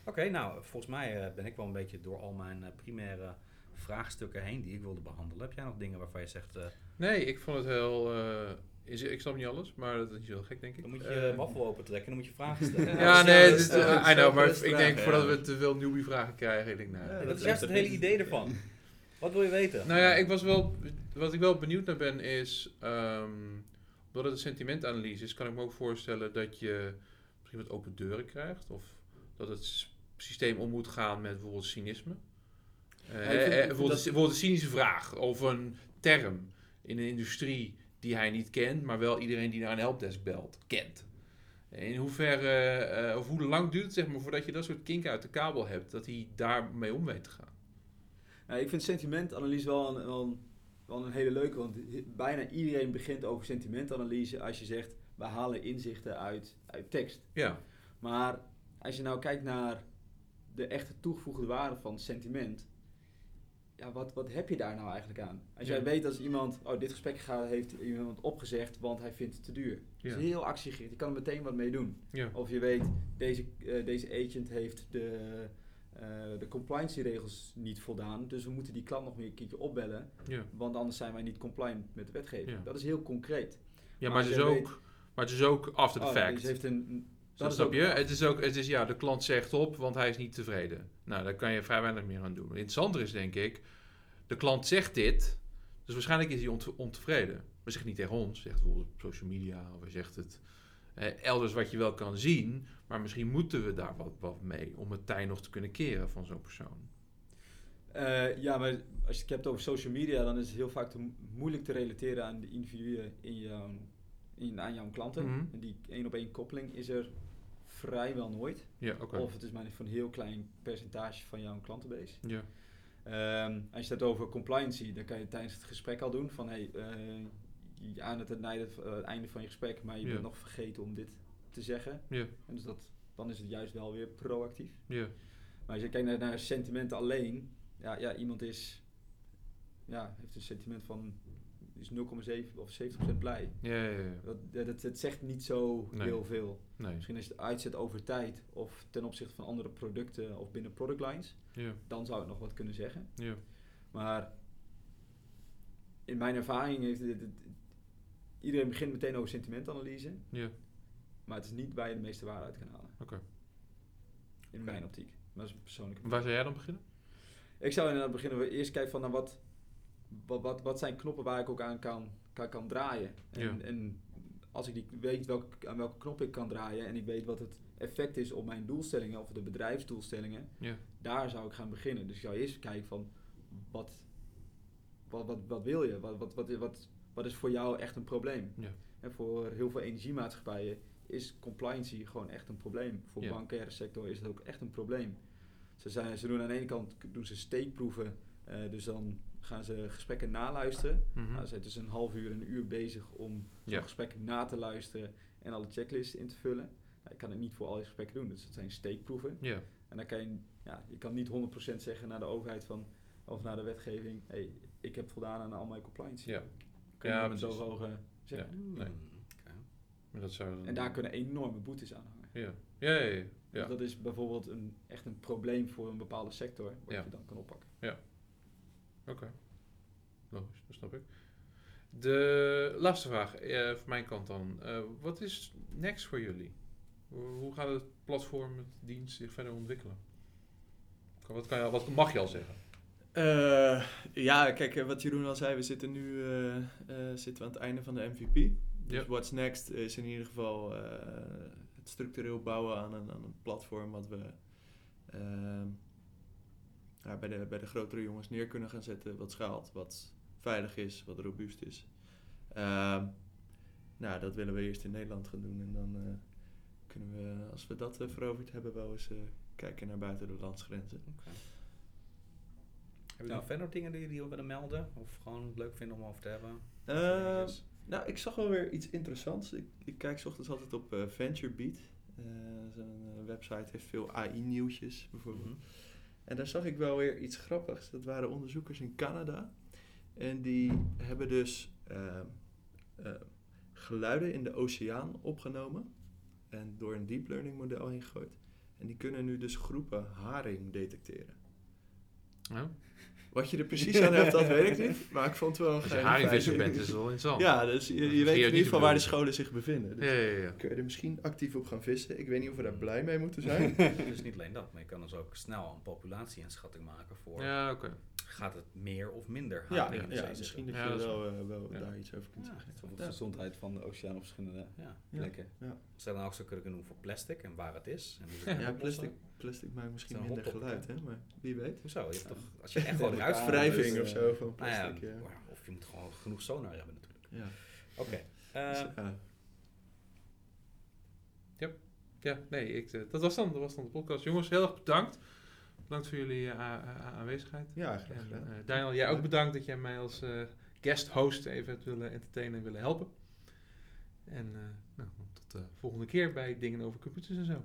Oké, nou, volgens mij ben ik wel een beetje door al mijn primaire vraagstukken heen die ik wilde behandelen. Heb jij nog dingen waarvan je zegt, eh, Nee, ik vond het heel... eh, is, ik snap niet alles, maar dat is niet zo gek, denk ik. dan moet je Eh, je waffel open trekken, dan moet je vragen stellen. Ja, Ja, nee, stel- het is, stel- eh, I stel know, maar ik vragen, denk ja. voordat we te veel newbie vragen krijgen, ik denk, nou... Ja, Ja, dat dat is juist het hele idee ervan. Wat wil je weten? Nou ja, ik was wel, wat ik wel benieuwd naar ben is, ehm doordat het een sentimentanalyse is, kan ik me ook voorstellen dat je misschien wat open deuren krijgt. Of dat het systeem om moet gaan met bijvoorbeeld cynisme. Eh, Ja, eh, vind bijvoorbeeld, dat- bijvoorbeeld een cynische vraag of een term in een industrie die hij niet kent, maar wel iedereen die naar een helpdesk belt, kent. In hoeverre, eh, of hoe lang duurt het zeg maar, voordat je dat soort kink uit de kabel hebt, dat hij daarmee om weet te gaan? Nou, ik vind sentimentanalyse wel een, wel, een, wel een hele leuke, want bijna iedereen begint over sentimentanalyse als je zegt, we halen inzichten uit, uit tekst. Ja, Maar als je nou kijkt naar de echte toegevoegde waarde van sentiment, ja, wat, wat heb je daar nou eigenlijk aan? Als jij weet als iemand, oh, dit gesprek gaat, heeft iemand opgezegd, want hij vindt het te duur. Ja. Dat is heel actiegericht, je kan er meteen wat mee doen. ja, Of je weet, deze, eh, deze agent heeft de, eh de compliance-regels niet voldaan, dus we moeten die klant nog weer een keertje opbellen, ja. want anders zijn wij niet compliant met de wetgeving. Dat is heel concreet. Ja, Maar maar, het is ook, maar het is ook after the Oh, fact. deze heeft een, dat is snap ook- je? Het is ook, het is ja, de klant zegt op, want hij is niet tevreden. Nou, daar kan je vrij weinig meer aan doen. Interessanter is denk ik, de klant zegt dit, dus waarschijnlijk is hij ont- ontevreden. Maar zegt niet tegen ons, zegt bijvoorbeeld op social media, of hij zegt het eh, elders wat je wel kan zien, maar misschien moeten we daar wat, wat mee om het tij nog te kunnen keren van zo'n persoon. Eh, ja, maar als je het hebt over social media, dan is het heel vaak te moeilijk te relateren aan de individuen in jouw, in, aan jouw klanten. Mhm. En die één op één koppeling is er vrijwel nooit. Ja, oké. Of het is maar voor een heel klein percentage van jouw klantenbase. Ja, Ehm, als je het over compliancy, dan kan je tijdens het gesprek al doen van hey, je aan het, eh, het einde van je gesprek, maar je Ja. bent nog vergeten om dit te zeggen. ja, En dus dat, dan is het juist wel weer proactief. ja, Maar als je kijkt naar, naar sentimenten alleen, ja, ja, iemand is, ja, heeft een sentiment van is 0,7 of 70% blij. ja, ja, ja. Dat, dat, zegt niet zo Nee. heel veel. Nee, Misschien als je het uitzet over tijd of ten opzichte van andere producten of binnen product lines, ja, dan zou het nog wat kunnen zeggen. ja, Maar in mijn ervaring heeft het, het- iedereen begint meteen over sentimentanalyse, ja, maar het is niet waar je de meeste waarde uit kan halen. oké. In mijn optiek. Maar dat is een persoonlijke Waar zou jij dan beginnen? Ik zou inderdaad beginnen, we eerst kijken van naar wat, wat, wat, wat zijn knoppen waar ik ook aan kan, kan, kan draaien. En, Ja. en als ik die weet welke, aan welke knop ik kan draaien en ik weet wat het effect is op mijn doelstellingen of de bedrijfsdoelstellingen, Ja, daar zou ik gaan beginnen. Dus ik zou eerst kijken van wat, wat, wat, wat wil je? Wat, wat, wat, wat, wat is voor jou echt een probleem? ja, En voor heel veel energiemaatschappijen is compliancy gewoon echt een probleem. Voor de Ja. bankaire sector is het ook echt een probleem. Ze, zijn, ze doen aan de ene kant doen ze steekproeven, eh, dus dan gaan ze gesprekken naluisteren. mhm. Nou, ze zijn dus een half uur, een uur bezig om zo'n Ja. gesprek na te luisteren en alle checklists in te vullen. Nou, ik kan het niet voor al die gesprekken doen, dus het zijn steekproeven. ja, En dan kan je, ja, je kan niet 100% zeggen naar de overheid van, of naar de wetgeving, hey, ik heb voldaan aan al mijn compliance. ja. Kun je Ja, met precies. zoveel ogen zeggen. Nee. Hmm, oké. Maar dat zou dan- En daar kunnen enorme boetes aan hangen. Ja, ja, ja, ja. Dus ja. dat is bijvoorbeeld een, echt een probleem voor een bepaalde sector, wat Ja. je dan kan oppakken. Oké. Logisch, dat snap ik. De laatste vraag eh, van mijn kant dan. Eh, wat is next voor jullie? Hoe gaat het platform, het dienst zich verder ontwikkelen? Wat, kan je, wat mag je al zeggen? Eh, ja, kijk, wat Jeroen al zei, we zitten nu zitten we aan het einde van de MVP. Dus what's next is in ieder geval het structureel bouwen aan een, aan een platform wat we ja, bij, de, bij de grotere jongens neer kunnen gaan zetten, wat schaalt, wat veilig is, wat robuust is. Ehm, nou, dat willen we eerst in Nederland gaan doen en dan eh, kunnen we, als we dat eh, veroverd hebben, wel eens eh, kijken naar buiten de landsgrenzen. Hebben jullie Ja. nog verder dingen die jullie willen melden? Of gewoon leuk vinden om over te hebben? Ehm, nou, ik zag wel weer iets interessants. Ik, ik kijk 's ochtends altijd op eh, VentureBeat. Eh, Zo'n website heeft veel AI-nieuwtjes bijvoorbeeld. Mhm. En daar zag ik wel weer iets grappigs. Dat waren onderzoekers in Canada. En die hebben dus ehm, eh, geluiden in de oceaan opgenomen. En door een deep learning model heen gegooid. En die kunnen nu dus groepen haring detecteren. Ja. Wat je er precies aan hebt, dat weet ik niet. Maar ik vond het wel een Als je haringvisser bent, is het wel interessant. Ja, dus je, weet in ieder niet geval waar de scholen zich bevinden. Dus ja, ja, ja. kun je er misschien actief op gaan vissen. Ik weet niet of we daar blij mee moeten zijn. Dus niet alleen dat, maar je kan dus ook snel een populatie-inschatting maken voor... Ja, oké. Gaat het meer of minder ja, haring in de ja, zee misschien dat Ja, je wel, eh, wel Ja. daar iets over kunt Ja, zeggen. Bijvoorbeeld Ja. de gezondheid van de oceaan op verschillende Ja. plekken. Ze dan ook zo kunnen doen voor plastic en waar het is. En hoe ze het Ja, Ja, plastic, plastic maakt misschien minder geluid, hè? Maar wie weet. Hoezo? Je hebt toch, als je echt gewoon Ja, eruit elkaar- Wrijving dus, of eh, zo van Nou ja, plastic, ja. Of je moet gewoon genoeg sonar hebben natuurlijk. Ja. Oké. Dus, Eh, ja. Ja, nee, ik, eh, dat, was dan, dat was dan de podcast. Jongens, heel erg bedankt. Bedankt voor jullie eh, aanwezigheid. ja, graag En, gedaan. eh, Daniel, jij ook bedankt dat jij mij als eh, guest host even hebt willen entertainen en willen helpen. En eh, nou, tot de volgende keer bij Dingen over Computers en zo.